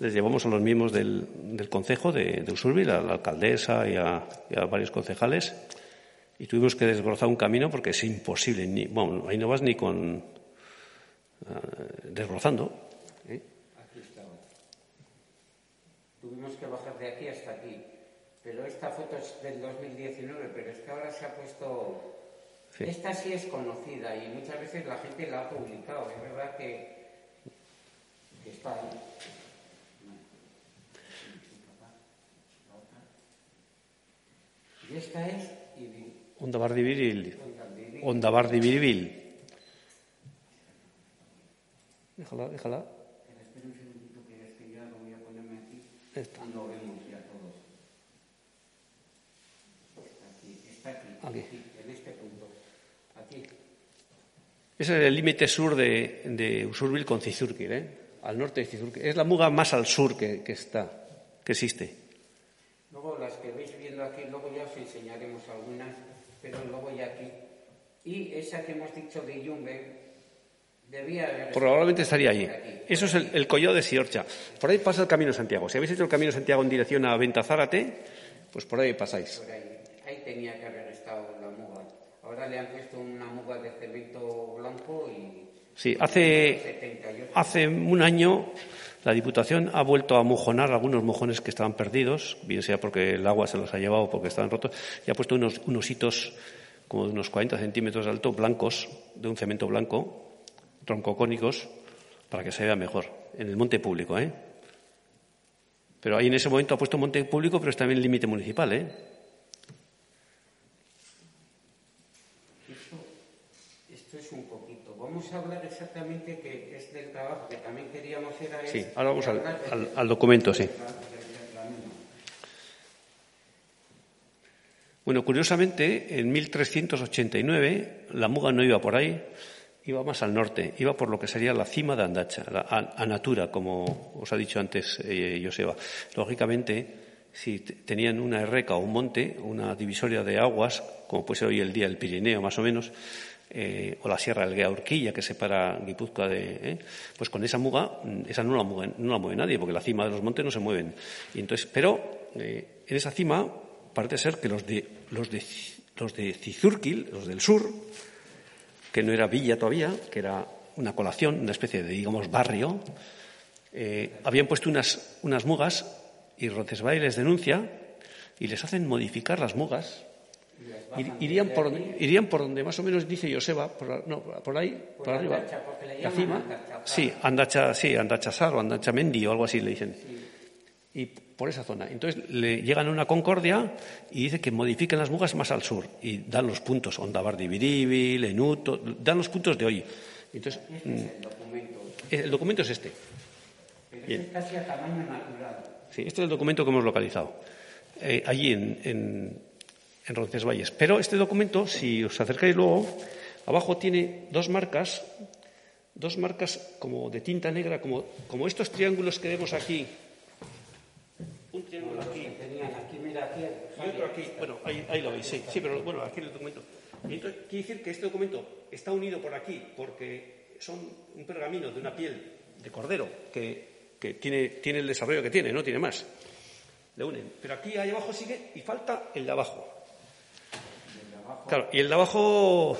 les llevamos a los mismos del, del concejo de, de Usurbil, a la alcaldesa y a, varios concejales, y tuvimos que desbrozar un camino porque es imposible. Bueno, ahí no vas ni con eh, desbrozando. Aquí estaba. Tuvimos que bajar de aquí hasta aquí. Pero esta foto es del 2019, pero es que ahora se ha puesto... Sí. Esta sí es conocida y muchas veces la gente la ha publicado. Es verdad que, que está ahí. Y esta es... Ibi- Ondabardibiril. Ondabiril. Ondabardibiribil. Déjala, déjala. Espera un segundito que es que ya lo voy a ponerme aquí. Esta. Cuando vemos ya todos. Aquí. En este punto. Aquí. Ese es el límite sur de, de Usurbil con Cizurquil, ¿eh? al norte de Cizurquil. Es la muga más al sur que, que está, que existe. Luego las que veis viendo aquí, luego ya os enseñaremos algunas, pero luego ya aquí. Y esa que hemos dicho de Yumbe, debía haber... Probablemente estaría allí. Aquí. Eso es el, el collado de Siorcha. Por ahí pasa el Camino de Santiago. Si habéis hecho el Camino de Santiago en dirección a Ventazárate, pues por ahí pasáis. Por ahí. Ahí tenía que haber. Ahora le han puesto una muga de cemento blanco y... Sí, hace, 78. hace un año la Diputación ha vuelto a mojonar algunos mojones que estaban perdidos, bien sea porque el agua se los ha llevado o porque estaban rotos, y ha puesto unos, unos hitos como de unos 40 centímetros de alto, blancos, de un cemento blanco, troncocónicos, para que se vea mejor, en el monte público, ¿eh? Pero ahí en ese momento ha puesto monte público, pero es también límite municipal, ¿eh? Esto, esto es un poquito. Vamos a hablar exactamente que es del trabajo, que también queríamos ir a Sí, ahora vamos al, al- al documento, sí. Bueno, curiosamente, en 1389 la muga no iba por ahí, iba más al norte, iba por lo que sería la cima de Andacha, la Natura, como os ha dicho antes eh, Joseba. Lógicamente, si tenían una erreca o un monte, una divisoria de aguas, como puede ser hoy el día el Pirineo más o menos, eh, o la Sierra del Gueaurquilla que separa Guipúzcoa de, eh, pues con esa muga, mm, esa no la mueve, no la mueve nadie, porque la cima de los montes no se mueven. Y entonces, pero eh, en esa cima parece ser que los de los de los de Cizurquil, los del sur, que no era villa todavía, que era una colación, una especie de, digamos, barrio, eh, habían puesto unas, unas mugas y Roncesvalles les denuncia y les hacen modificar las mugas. Ir- Irían por, donde, irían por donde más o menos dice Joseba, por, no, por ahí, por, arriba, Andacha, porque le la cima. Andacha. Sí, Andacha, sí, Andachasar o Andachamendi o algo así le dicen. Y por esa zona. Entonces le llegan a una concordia y dice que modifiquen las mugas más al sur y dan los puntos, Ondabar de Ibiribi, Lenuto, dan los puntos de hoy. Entonces, mm, El documento. el documento es este. Pero Bien. es casi a tamaño natural. Sí, este es el documento que hemos localizado, eh, allí en, en, en Roncesvalles. Pero este documento, si os acercáis luego, abajo tiene dos marcas, dos marcas como de tinta negra, como, como estos triángulos que vemos aquí. Un triángulo aquí y otro aquí. Bueno, ahí, ahí lo veis, sí. Sí, pero bueno, aquí en el documento. Entonces, quiere decir que este documento está unido por aquí porque son un pergamino de una piel de cordero que, que tiene, tiene el desarrollo que tiene, no tiene más. Le unen. Pero aquí ahí abajo sigue y falta el de abajo. Claro, y el de abajo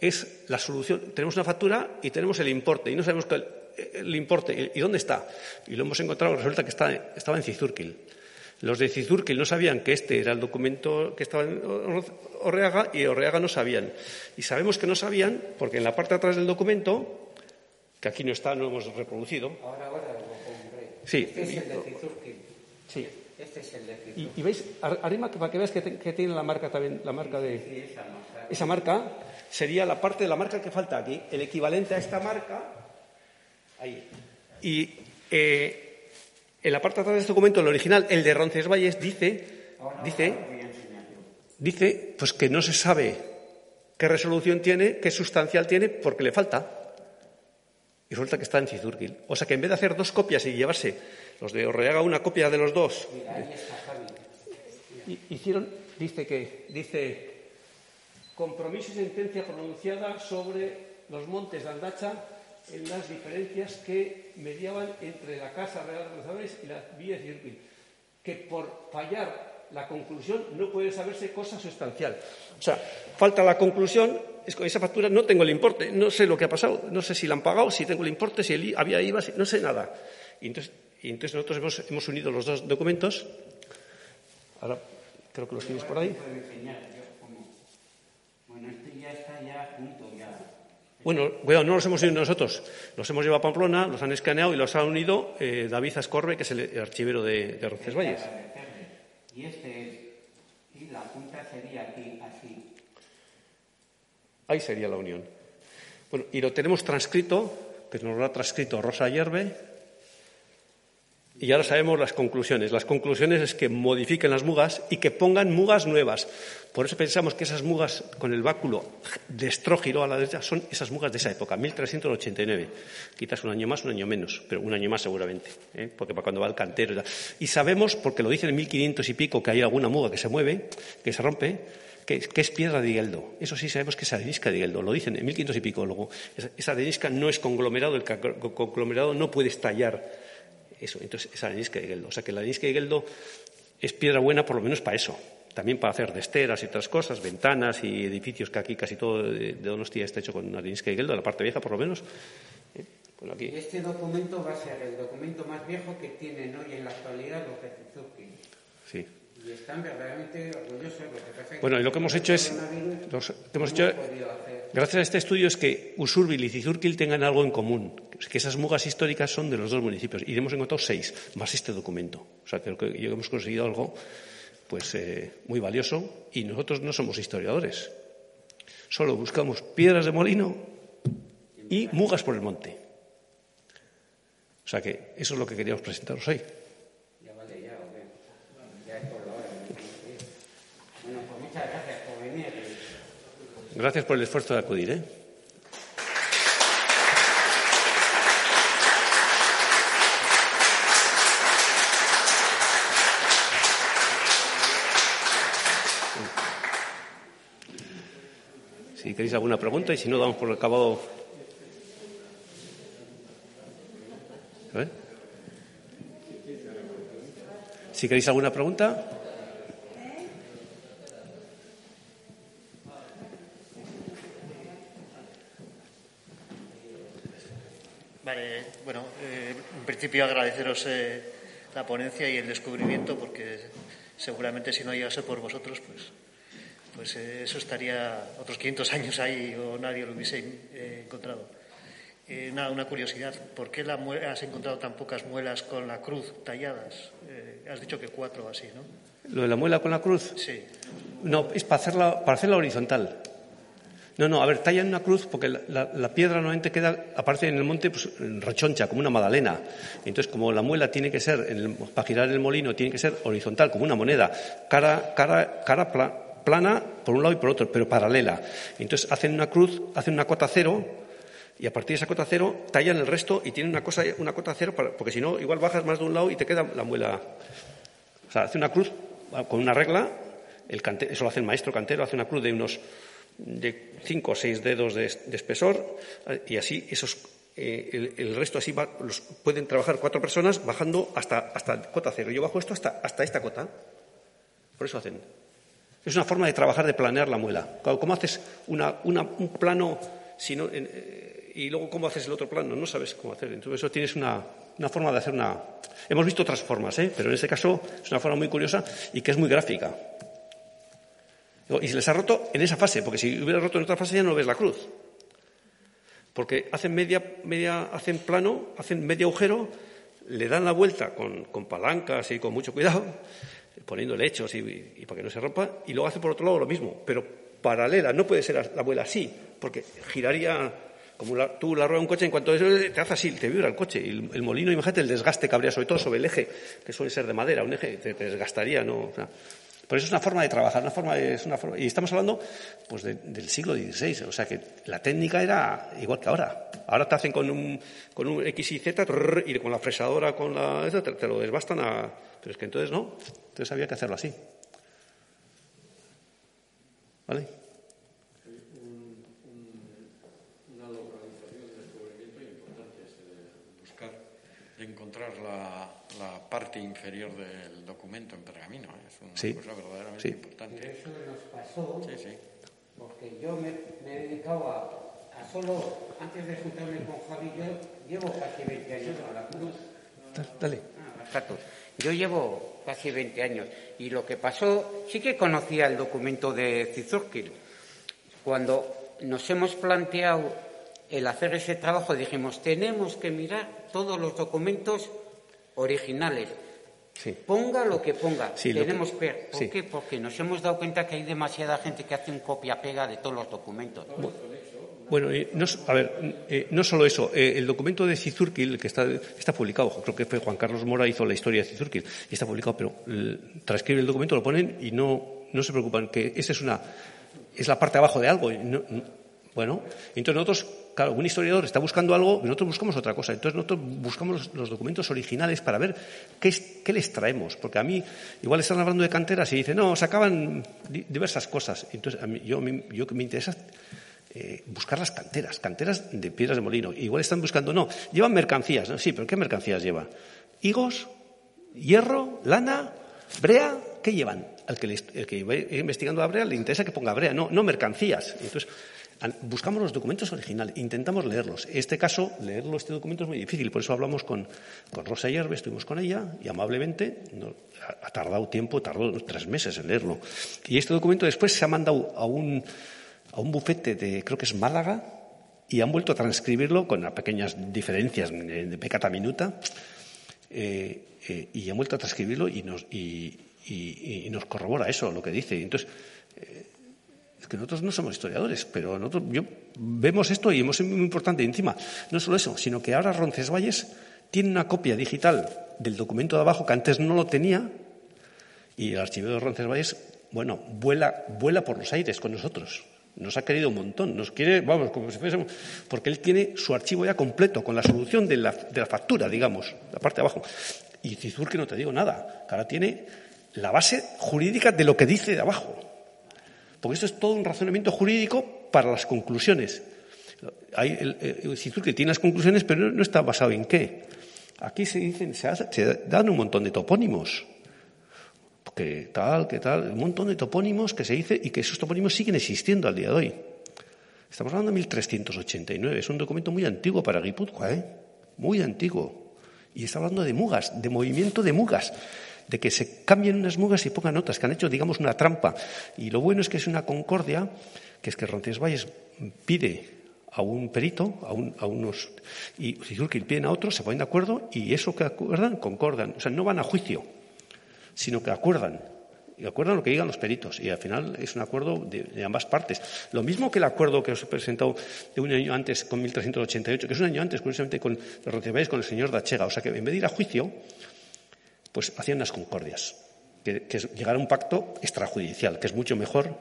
es la solución. Tenemos una factura y tenemos el importe y no sabemos cuál- el importe y dónde está. Y lo hemos encontrado, resulta que está, estaba en Cizurquil. Los de Cizurquil no sabían que este era el documento que estaba en Orreaga y Orreaga no sabían. Y sabemos que no sabían porque en la parte de atrás del documento, que aquí no está, no hemos reproducido. Ahora, ahora lo compré. Sí. Este es el de Cizurquil. Sí. Este es el de Y, y veis, ar- arriba para que veas que, te- que tiene la marca también, la marca de, Sí, esa marca. Esa marca sería la parte de la marca que falta aquí, el equivalente a esta marca, ahí. Y eh, en la parte de atrás de este documento, el original, el de Roncesvalles, dice, dice, dice, pues que no se sabe qué resolución tiene, qué sustancial tiene, porque le falta. Y resulta que está en Cizurquil. O sea que en vez de hacer dos copias y llevarse los de Orreaga una copia de los dos, Mira, ahí está Javi. hicieron, dice que, dice, compromiso y sentencia pronunciada sobre los montes de Andacha en las diferencias que mediaban entre la Casa Real de González y la Villa de Cizurquil, que por fallar la conclusión no puede saberse cosa sustancial. O sea, falta la conclusión, es con esa factura no tengo el importe, no sé lo que ha pasado, no sé si la han pagado, si tengo el importe, si el había IVA, si- no sé nada. Y entonces, y entonces nosotros hemos, hemos unido los dos documentos. Ahora creo que los tienes por ahí. Bueno, este ya está ya junto ya. Bueno, cuidado, no los hemos unido nosotros. Los hemos llevado a Pamplona, los han escaneado y los ha unido eh, David Ascorbe, que es el, el archivero de, de Roncesvalles. Y este es. Y la punta sería aquí, así. Ahí sería la unión. Bueno, y lo tenemos transcrito, que nos lo ha transcrito Rosa Yerbe, Y ahora sabemos las conclusiones. Las conclusiones es que modifiquen las mugas y que pongan mugas nuevas. Por eso pensamos que esas mugas con el báculo de estrógiro a la derecha son esas mugas de esa época, 1389. Quizás un año más, un año menos, pero un año más seguramente, ¿eh? porque para cuando va el cantero. Y sabemos, porque lo dicen en 1500 y pico, que hay alguna muga que se mueve, que se rompe, que, es piedra de Higueldo. Eso sí sabemos que es arenisca de Higueldo. Lo dicen en 1500 y pico. Luego, esa, arenisca no es conglomerado, el conglomerado no puede estallar eso. Entonces, es arenisca de Higueldo. O sea que la arenisca de Higueldo es piedra buena por lo menos para eso también para hacer desteras y otras cosas, ventanas y edificios, que aquí casi todo de Donostia está hecho con arenisca y geldo, la parte vieja por lo menos. ¿Eh? Este documento va a ser el documento más viejo que tienen hoy en la actualidad los de Sí. Y están verdaderamente orgullosos. Lo bueno, y lo que hemos hecho es. hemos hecho, gracias a este estudio es que Usurbil y Cizurquil tengan algo en común, que esas mugas históricas son de los dos municipios. Y hemos encontrado seis, más este documento. O sea, creo que hemos conseguido algo pues eh, muy valioso y nosotros no somos historiadores. Solo buscamos piedras de molino y mugas por el monte. O sea que eso es lo que queríamos presentaros hoy. Gracias por el esfuerzo de acudir. ¿eh? Si queréis alguna pregunta y si no, damos por acabado. Si queréis alguna pregunta. Vale, bueno, eh, en principio agradeceros eh, la ponencia y el descubrimiento, porque seguramente si no llegase por vosotros, pues pues eh, eso estaría otros 500 años ahí o nadie lo hubiese eh, encontrado. Eh, nada, una curiosidad, ¿por qué la has encontrado tan pocas muelas con la cruz talladas? has dicho que cuatro así, ¿no? ¿Lo de la muela con la cruz? Sí. No, es para hacerla, para hacerla horizontal. No, no, a ver, tallan una cruz porque la, piedra normalmente queda, aparte en el monte, pues rechoncha, como una magdalena. Entonces, como la muela tiene que ser, para girar el molino, tiene que ser horizontal, como una moneda, cara, cara, cara, plana por un lado y por otro, pero paralela. Entonces hacen una cruz, hacen una cota cero y a partir de esa cota cero tallan el resto y tienen una, cosa, una cota cero, porque si no, igual bajas más de un lado y te queda la muela. O sea, hace una cruz con una regla, el eso lo hace el maestro cantero, hace una cruz de unos de cinco o seis dedos de, espesor y así esos eh, el, resto así los pueden trabajar cuatro personas bajando hasta, hasta cota cero. Yo bajo esto hasta, hasta esta cota. Por eso hacen. Es una forma de trabajar, de planear la muela. ¿Cómo haces un plano eh, y luego cómo haces el otro plano? No sabes cómo hacer. Entonces, eso tienes una, forma de hacer una. Hemos visto otras formas, ¿eh? pero en este caso es una forma muy curiosa y que es muy gráfica. Y se les ha roto en esa fase, porque si hubiera roto en otra fase ya no ves la cruz. Porque hacen media, media, hacen plano, hacen medio agujero, le dan la vuelta con, palancas y con mucho cuidado, poniendo lechos y, para que no se rompa, y luego hace por otro lado lo mismo, pero paralela, no puede ser la abuela así, porque giraría como tú la ruedas un coche, en cuanto te hace así, te vibra el coche. Y el, molino, imagínate el desgaste que habría, sobre todo sobre el eje, que suele ser de madera, un eje te, desgastaría, ¿no? Por eso es una forma de trabajar, una forma es una forma, y estamos hablando pues del siglo XVI, o sea que la técnica era igual que ahora. Ahora te hacen con un, con un X y Z y con la fresadora, con la, te, te lo desbastan a, pero es que entonces no, entonces había que hacerlo así. ¿Vale? Una localización de descubrimiento importante es buscar, de encontrar la, la, parte inferior del documento en pergamino. ¿eh? Una sí. cosa verdaderamente sí. importante. eso nos pasó, sí, sí. porque yo me, me he dedicado a, a, solo, antes de juntarme con Javi, yo llevo casi 20 años a la cruz. Dale. Ah, yo llevo casi 20 años y lo que pasó, sí que conocía el documento de Cizurquil. Cuando nos hemos planteado el hacer ese trabajo, dijimos, tenemos que mirar todos los documentos originales. Ponga lo que ponga, tenemos que ver. ¿Por qué? Porque nos hemos dado cuenta que hay demasiada gente que hace un copia-pega de todos los documentos. Bueno, eh, no, a ver, eh, no solo eso. Eh, el documento de Cizurquil, que está, está publicado, creo que fue Juan Carlos Mora hizo la historia de Cizurquil, y está publicado, pero transcribe el documento, lo ponen y no, no se preocupan, que esa es una, es la parte abajo de algo. bueno, entonces nosotros, claro, un historiador está buscando algo, y nosotros buscamos otra cosa. Entonces nosotros buscamos los, documentos originales para ver qué, qué, les traemos. Porque a mí, igual están hablando de canteras y dicen, no, sacaban diversas cosas. Entonces, a mí, yo, yo me interesa eh, buscar las canteras, canteras de piedras de molino. Igual están buscando, no, llevan mercancías, ¿no? Sí, pero ¿qué mercancías lleva? Higos, hierro, lana, brea, ¿qué llevan? Al que, el que va investigando a brea le interesa que ponga brea, no, no mercancías. Entonces, buscamos los documentos originales, intentamos leerlos. En este caso, leerlo, este documento es muy difícil, por eso hablamos con, con Rosa Yerbe, estuvimos con ella y amablemente ha, ha tardado tiempo, tardó tres meses en leerlo. Y este documento después se ha mandado a un a un bufete de, creo que es Málaga, y han vuelto a transcribirlo con pequeñas diferencias de pecata minuta, eh, eh, y han vuelto a transcribirlo y nos, y, nos corrobora eso, lo que dice. Entonces, eh, que nosotros no somos historiadores, pero nosotros yo, vemos esto y hemos muy importante. Encima, no solo eso, sino que ahora Roncesvalles tiene una copia digital del documento de abajo que antes no lo tenía, y el archivo de Roncesvalles, bueno, vuela, vuela por los aires con nosotros. Nos ha querido un montón, nos quiere, vamos, como si fuésemos, porque él tiene su archivo ya completo, con la solución de la, de la factura, digamos, la parte de abajo. Y que no te digo nada, que ahora tiene la base jurídica de lo que dice de abajo. Porque esto es todo un razonamiento jurídico para las conclusiones. Hay el, el, tiene las conclusiones, pero no está basado en qué. Aquí se dicen, se, se dan un montón de topónimos que tal, que tal, un montón de topónimos que se dice y que esos topónimos siguen existiendo al día de hoy. Estamos hablando de 1389, es un documento muy antiguo para Guipúzcoa, ¿eh? muy antiguo. Y está hablando de mugas, de movimiento de mugas, de que se cambien unas mugas y pongan otras, que han hecho, digamos, una trampa. Y lo bueno es que es una concordia, que es que Roncesvalles pide a un perito, a, a unos, y que piden a otros, se ponen de acuerdo y eso que acuerdan, concordan. O sea, no van a juicio sino que acuerdan. Y acuerdan lo que digan los peritos. Y al final es un acuerdo de, ambas partes. Lo mismo que el acuerdo que os he presentado de un año antes con 1388, que es un año antes, curiosamente, con con el señor Dachega. O sea que en vez de ir a juicio, pues hacían unas concordias. Que, es llegar a un pacto extrajudicial, que es mucho mejor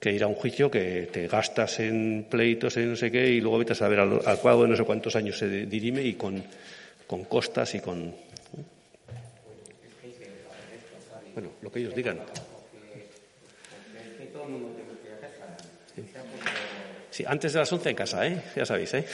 que ir a un juicio que te gastas en pleitos, en no sé qué, y luego vete a saber al, al cuadro de no sé cuántos años se dirime y con, con costas y con Bueno, lo que ellos digan. Sí, antes de las 11 en casa, ¿eh? Ya sabéis, ¿eh?